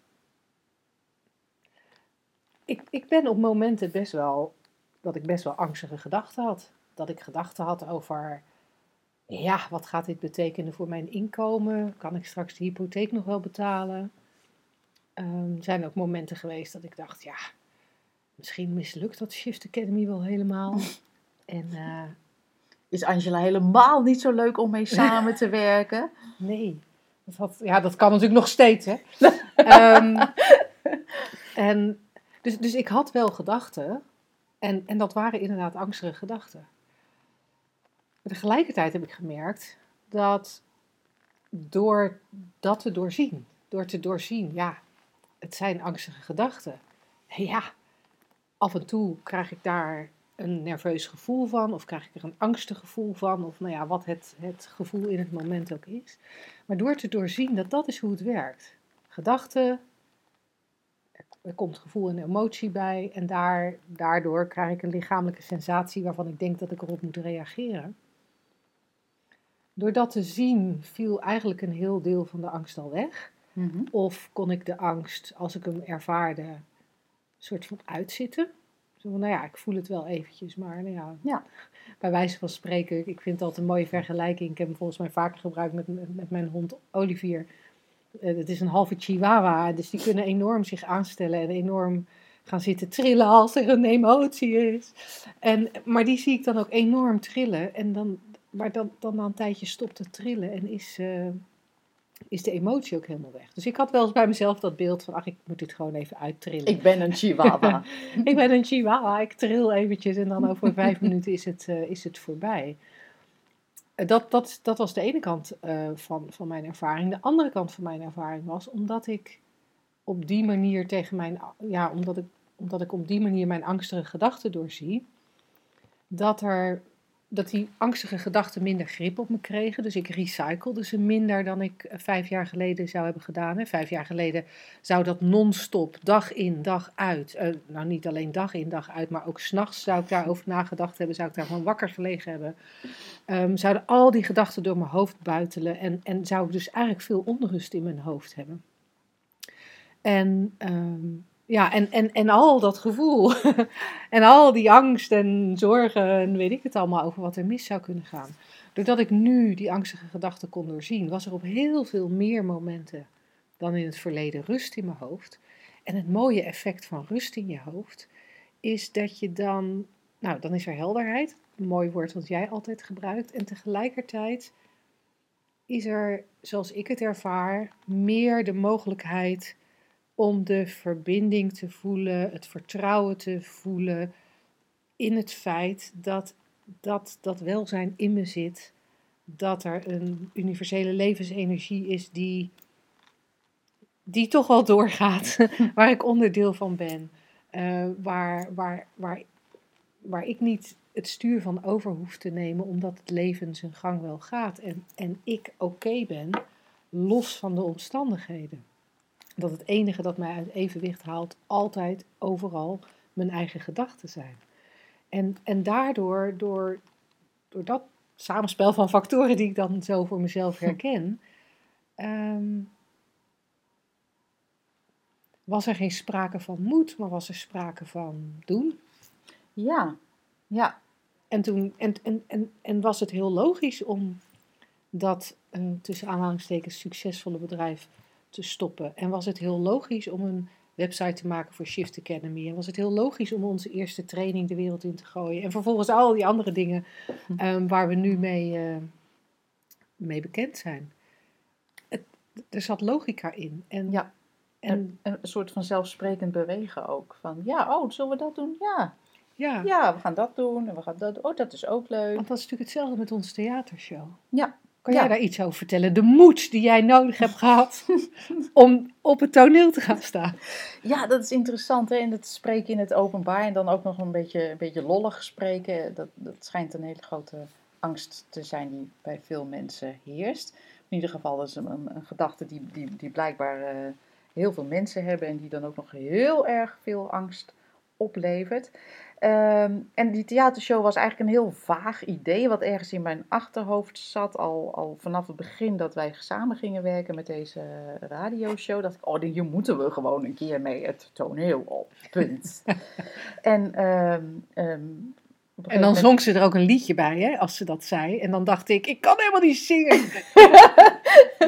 ik, ik ben op momenten best wel, dat ik best wel angstige gedachten had. Dat ik gedachten had over, ja, wat gaat dit betekenen voor mijn inkomen? Kan ik straks de hypotheek nog wel betalen? Um, er zijn ook momenten geweest dat ik dacht, ja, misschien mislukt dat Shift Academy wel helemaal. en... Uh, is Angela helemaal niet zo leuk om mee samen te werken? Nee. Dat had, ja, dat kan natuurlijk nog steeds, hè. um, en dus, dus ik had wel gedachten. En, en dat waren inderdaad angstige gedachten. Maar tegelijkertijd heb ik gemerkt dat door dat te doorzien, door te doorzien, ja, het zijn angstige gedachten. Ja, af en toe krijg ik daar een nerveus gevoel van, of krijg ik er een angstig gevoel van, of nou ja, wat het, het gevoel in het moment ook is. Maar door te doorzien dat dat is hoe het werkt. Gedachten, er komt gevoel en emotie bij, en daar, daardoor krijg ik een lichamelijke sensatie waarvan ik denk dat ik erop moet reageren. Door dat te zien viel eigenlijk een heel deel van de angst al weg. Mm -hmm. Of kon ik de angst, als ik hem ervaarde, soort van uitzitten. Zo van, nou ja, ik voel het wel eventjes, maar nou ja, ja. bij wijze van spreken, ik vind het altijd een mooie vergelijking. Ik heb hem volgens mij vaker gebruikt met, met, mijn hond Olivier. Uh, het is een halve chihuahua, dus die kunnen enorm zich aanstellen en enorm gaan zitten trillen als er een emotie is. En, maar die zie ik dan ook enorm trillen. En dan, maar dan, dan na een tijdje stopt het trillen en is... Uh, is de emotie ook helemaal weg. Dus ik had wel eens bij mezelf dat beeld van, ach, ik moet dit gewoon even uittrillen. Ik ben een chihuahua. ik ben een chihuahua, ik tril eventjes en dan over vijf minuten is het, uh, is het voorbij. Uh, dat, dat, dat was de ene kant uh, van, van mijn ervaring. De andere kant van mijn ervaring was, omdat ik op die manier tegen mijn, ja, omdat ik, omdat ik op die manier mijn angstige gedachten doorzie, dat er dat die angstige gedachten minder grip op me kregen. Dus ik recyclede ze minder dan ik vijf jaar geleden zou hebben gedaan. Hè. Vijf jaar geleden zou dat non-stop, dag in, dag uit. Uh, nou, niet alleen dag in, dag uit, maar ook s'nachts zou ik daarover nagedacht hebben. Zou ik daarvan wakker gelegen hebben. Um, zouden al die gedachten door mijn hoofd buitelen. En, en zou ik dus eigenlijk veel onrust in mijn hoofd hebben. En... Um, ja, en, en, en al dat gevoel. en al die angst en zorgen en weet ik het allemaal over wat er mis zou kunnen gaan. Doordat ik nu die angstige gedachten kon doorzien, was er op heel veel meer momenten dan in het verleden rust in mijn hoofd. En het mooie effect van rust in je hoofd is dat je dan, nou, dan is er helderheid, een mooi woord wat jij altijd gebruikt. En tegelijkertijd is er, zoals ik het ervaar, meer de mogelijkheid om de verbinding te voelen, het vertrouwen te voelen in het feit dat dat, dat welzijn in me zit, dat er een universele levensenergie is die, die toch wel doorgaat, waar ik onderdeel van ben, uh, waar, waar, waar, waar ik niet het stuur van over hoef te nemen, omdat het leven zijn gang wel gaat en, en ik oké ben, los van de omstandigheden dat het enige dat mij uit evenwicht haalt altijd overal mijn eigen gedachten zijn. En, en daardoor, door, door dat samenspel van factoren die ik dan zo voor mezelf herken, um, was er geen sprake van moed, maar was er sprake van doen. Ja, ja. En, toen, en, en, en, en was het heel logisch om dat uh, tussen aanhalingstekens succesvolle bedrijf te stoppen. En was het heel logisch om een website te maken voor Shift Academy. En was het heel logisch om onze eerste training de wereld in te gooien. En vervolgens al die andere dingen ehm, waar we nu mee, eh, mee bekend zijn. Het, er zat logica in. En, Ja. en En een soort van zelfsprekend bewegen ook. Van ja, oh, zullen we dat doen? Ja. ja, Ja, we gaan dat doen. En we gaan dat Oh, dat is ook leuk. want dat is natuurlijk hetzelfde met onze theatershow. Ja. Kan jij daar iets over vertellen? De moed die jij nodig hebt gehad om op het toneel te gaan staan. Ja, dat is interessant. Hè? En het spreken in het openbaar en dan ook nog een beetje, een beetje lollig spreken. Dat, dat schijnt een hele grote angst te zijn die bij veel mensen heerst. In ieder geval is een, een, een gedachte die, die, die blijkbaar eh, heel veel mensen hebben en die dan ook nog heel erg veel angst oplevert. Ehm, en die theatershow was eigenlijk een heel vaag idee, wat ergens in mijn achterhoofd zat. Al, al vanaf het begin dat wij samen gingen werken met deze radioshow. Dacht ik, oh, hier moeten we gewoon een keer mee het toneel op. Punt. en, ehm, ehm, En dan zong ze er ook een liedje bij, hè, als ze dat zei. En dan dacht ik, ik kan helemaal niet zingen.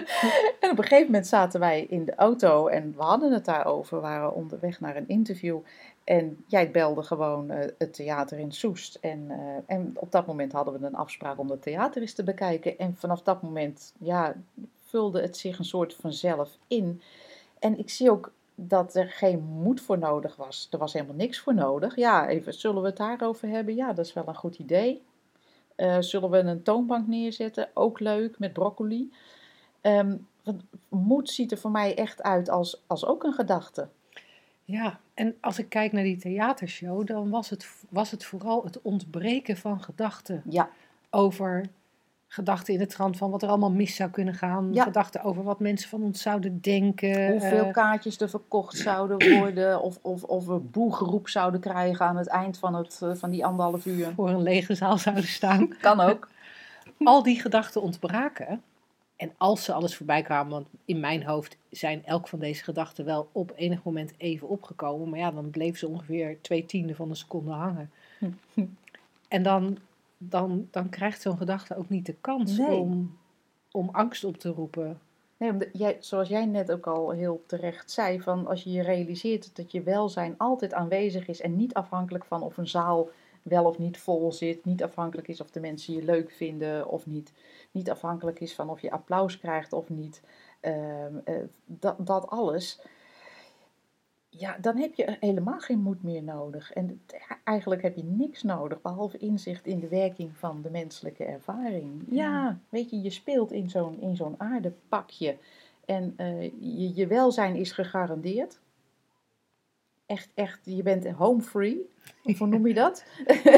En op een gegeven moment zaten wij in de auto en we hadden het daarover. Waren onderweg naar een interview. En jij belde gewoon eh, het theater in Soest. En, eh, en op dat moment hadden we een afspraak om het theater eens te bekijken. En vanaf dat moment ja, vulde het zich een soort vanzelf in. En ik zie ook dat er geen moed voor nodig was. Er was helemaal niks voor nodig. Ja, even, zullen we het daarover hebben? Ja, dat is wel een goed idee. Eh, zullen we een toonbank neerzetten? Ook leuk, met broccoli. Want moed ziet er voor mij echt uit als, als ook een gedachte. Ja, en als ik kijk naar die theatershow, dan was het, was het vooral het ontbreken van gedachten Ja, over gedachten in de trant van wat er allemaal mis zou kunnen gaan. Ja. Gedachten over wat mensen van ons zouden denken. hoeveel eh, kaartjes er verkocht zouden worden. Of, of, of we boegeroep zouden krijgen aan het eind van, het, eh, van die anderhalf uur. voor een lege zaal zouden staan. Kan ook. Al die gedachten ontbraken. En als ze alles voorbij kwamen, want in mijn hoofd zijn elk van deze gedachten wel op enig moment even opgekomen. Maar ja, dan bleef ze ongeveer twee tienden van een seconde hangen. En dan, dan, dan krijgt zo'n gedachte ook niet de kans Nee. om, om angst op te roepen. Nee, omdat jij, zoals jij net ook al heel terecht zei, van als je je realiseert dat je welzijn altijd aanwezig is en niet afhankelijk van of een zaal wel of niet vol zit, niet afhankelijk is of de mensen je leuk vinden of niet, niet afhankelijk is van of je applaus krijgt of niet, ehm, eh, dat, dat alles, ja, dan heb je helemaal geen moed meer nodig. En eigenlijk heb je niks nodig, behalve inzicht in de werking van de menselijke ervaring. Ja, weet je, je speelt in zo'n, in zo'n aardepakje en eh, je, je welzijn is gegarandeerd. Echt, echt, je bent home free. Hoe noem je dat?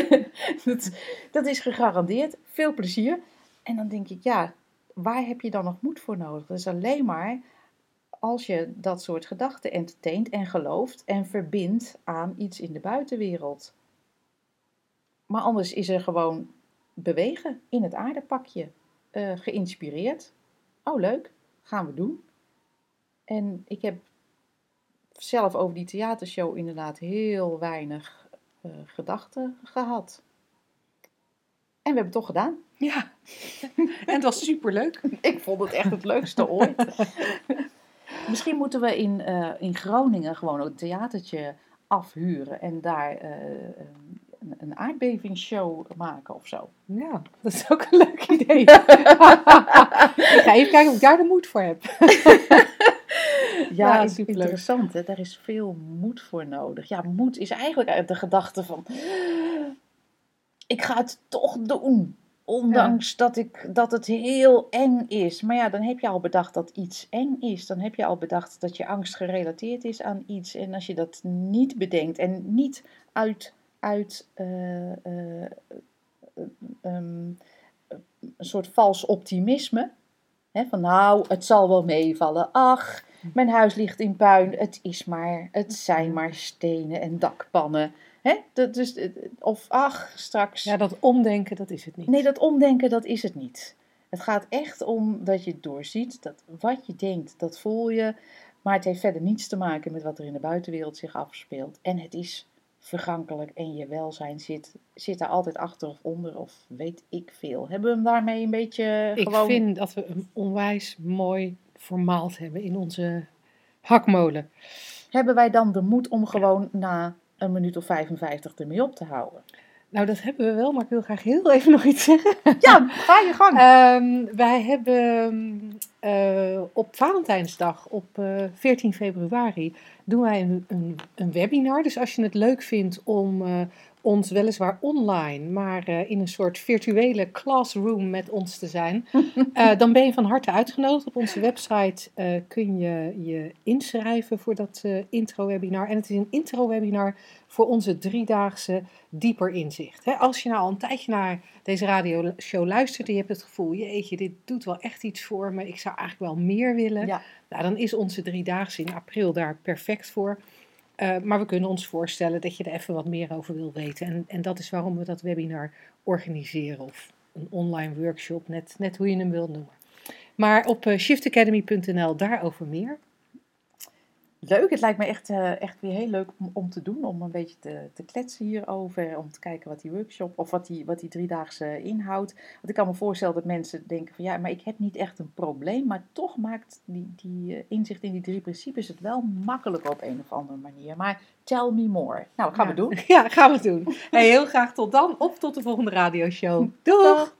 dat? Dat is gegarandeerd. Veel plezier. En dan denk ik, ja, waar heb je dan nog moed voor nodig? Is alleen maar als je dat soort gedachten entertaint en gelooft en verbindt aan iets in de buitenwereld. Maar anders is er gewoon bewegen in het aardepakje. eh, geïnspireerd. Oh, leuk. Gaan we doen. En ik heb zelf over die theatershow inderdaad heel weinig eh, gedachten gehad. En we hebben het toch gedaan. Ja, en het was superleuk. Ik vond het echt het leukste ooit. Misschien moeten we in, eh, in Groningen gewoon een theatertje afhuren en daar eh, een, een aardbevingsshow maken of zo. Ja, dat is ook een leuk idee. ik ga even kijken of ik daar de moed voor heb. Ja, superleuk. interessant. Hè? Daar is veel moed voor nodig. Ja, moed is eigenlijk uit de gedachte van... Ik ga het toch doen. Ondanks dat, ik, dat het heel eng is. Maar ja, dan heb je al bedacht dat iets eng is. Dan heb je al bedacht dat je angst gerelateerd is aan iets. En als je dat niet bedenkt en niet uit, uit eh, eh, eh, ehm, een soort vals optimisme. Hè, van nou, het zal wel meevallen. Ach, mijn huis ligt in puin. Het is maar, het zijn maar stenen en dakpannen. Hè? Dat, dus, of ach, straks. Ja, dat omdenken, dat is het niet. Nee, dat omdenken, dat is het niet. Het gaat echt om dat je doorziet dat wat je denkt, dat voel je. Maar het heeft verder niets te maken met wat er in de buitenwereld zich afspeelt. En het is vergankelijk en je welzijn zit, zit daar altijd achter of onder of weet ik veel. Hebben we hem daarmee een beetje Ik gewoon... vind dat we een onwijs mooi formaat hebben in onze hakmolen. Hebben wij dan de moed om gewoon na een minuut of 55 ermee op te houden? Nou, dat hebben we wel, maar ik wil graag heel even nog iets zeggen. Ja, ga je gang. Ehm, wij hebben eh, op Valentijnsdag, op eh 14 februari, doen wij een, een, een webinar. Dus als je het leuk vindt om eh, ons weliswaar online, maar eh, in een soort virtuele classroom met ons te zijn, eh, dan ben je van harte uitgenodigd. Op onze website eh, kun je je inschrijven voor dat intro-webinar. En het is een intro-webinar voor onze driedaagse dieper inzicht. Hè, als je nou al een tijdje naar deze radioshow luistert en je hebt het gevoel, jeetje, dit doet wel echt iets voor me, ik zou eigenlijk wel meer willen. Ja. Nou, dan is onze driedaagse in april daar perfect voor. Eh, maar we kunnen ons voorstellen dat je er even wat meer over wil weten. En, en dat is waarom we dat webinar organiseren. Of een online workshop, net, net hoe je hem wilt noemen. Maar op eh, shiftacademy.nl daarover meer. Leuk, het lijkt me echt, eh, echt weer heel leuk om, om te doen. Om een beetje te, te kletsen hierover. Om te kijken wat die workshop of wat die, wat die driedaagse inhoudt. Want ik kan me voorstellen dat mensen denken van ja, maar ik heb niet echt een probleem. Maar toch maakt die, die eh, inzicht in die drie principes het wel makkelijk op een of andere manier. Maar tell me more. Nou, gaan we doen. Ja, gaan we doen. Hey, heel graag tot dan of tot de volgende radioshow. Doeg! Dag.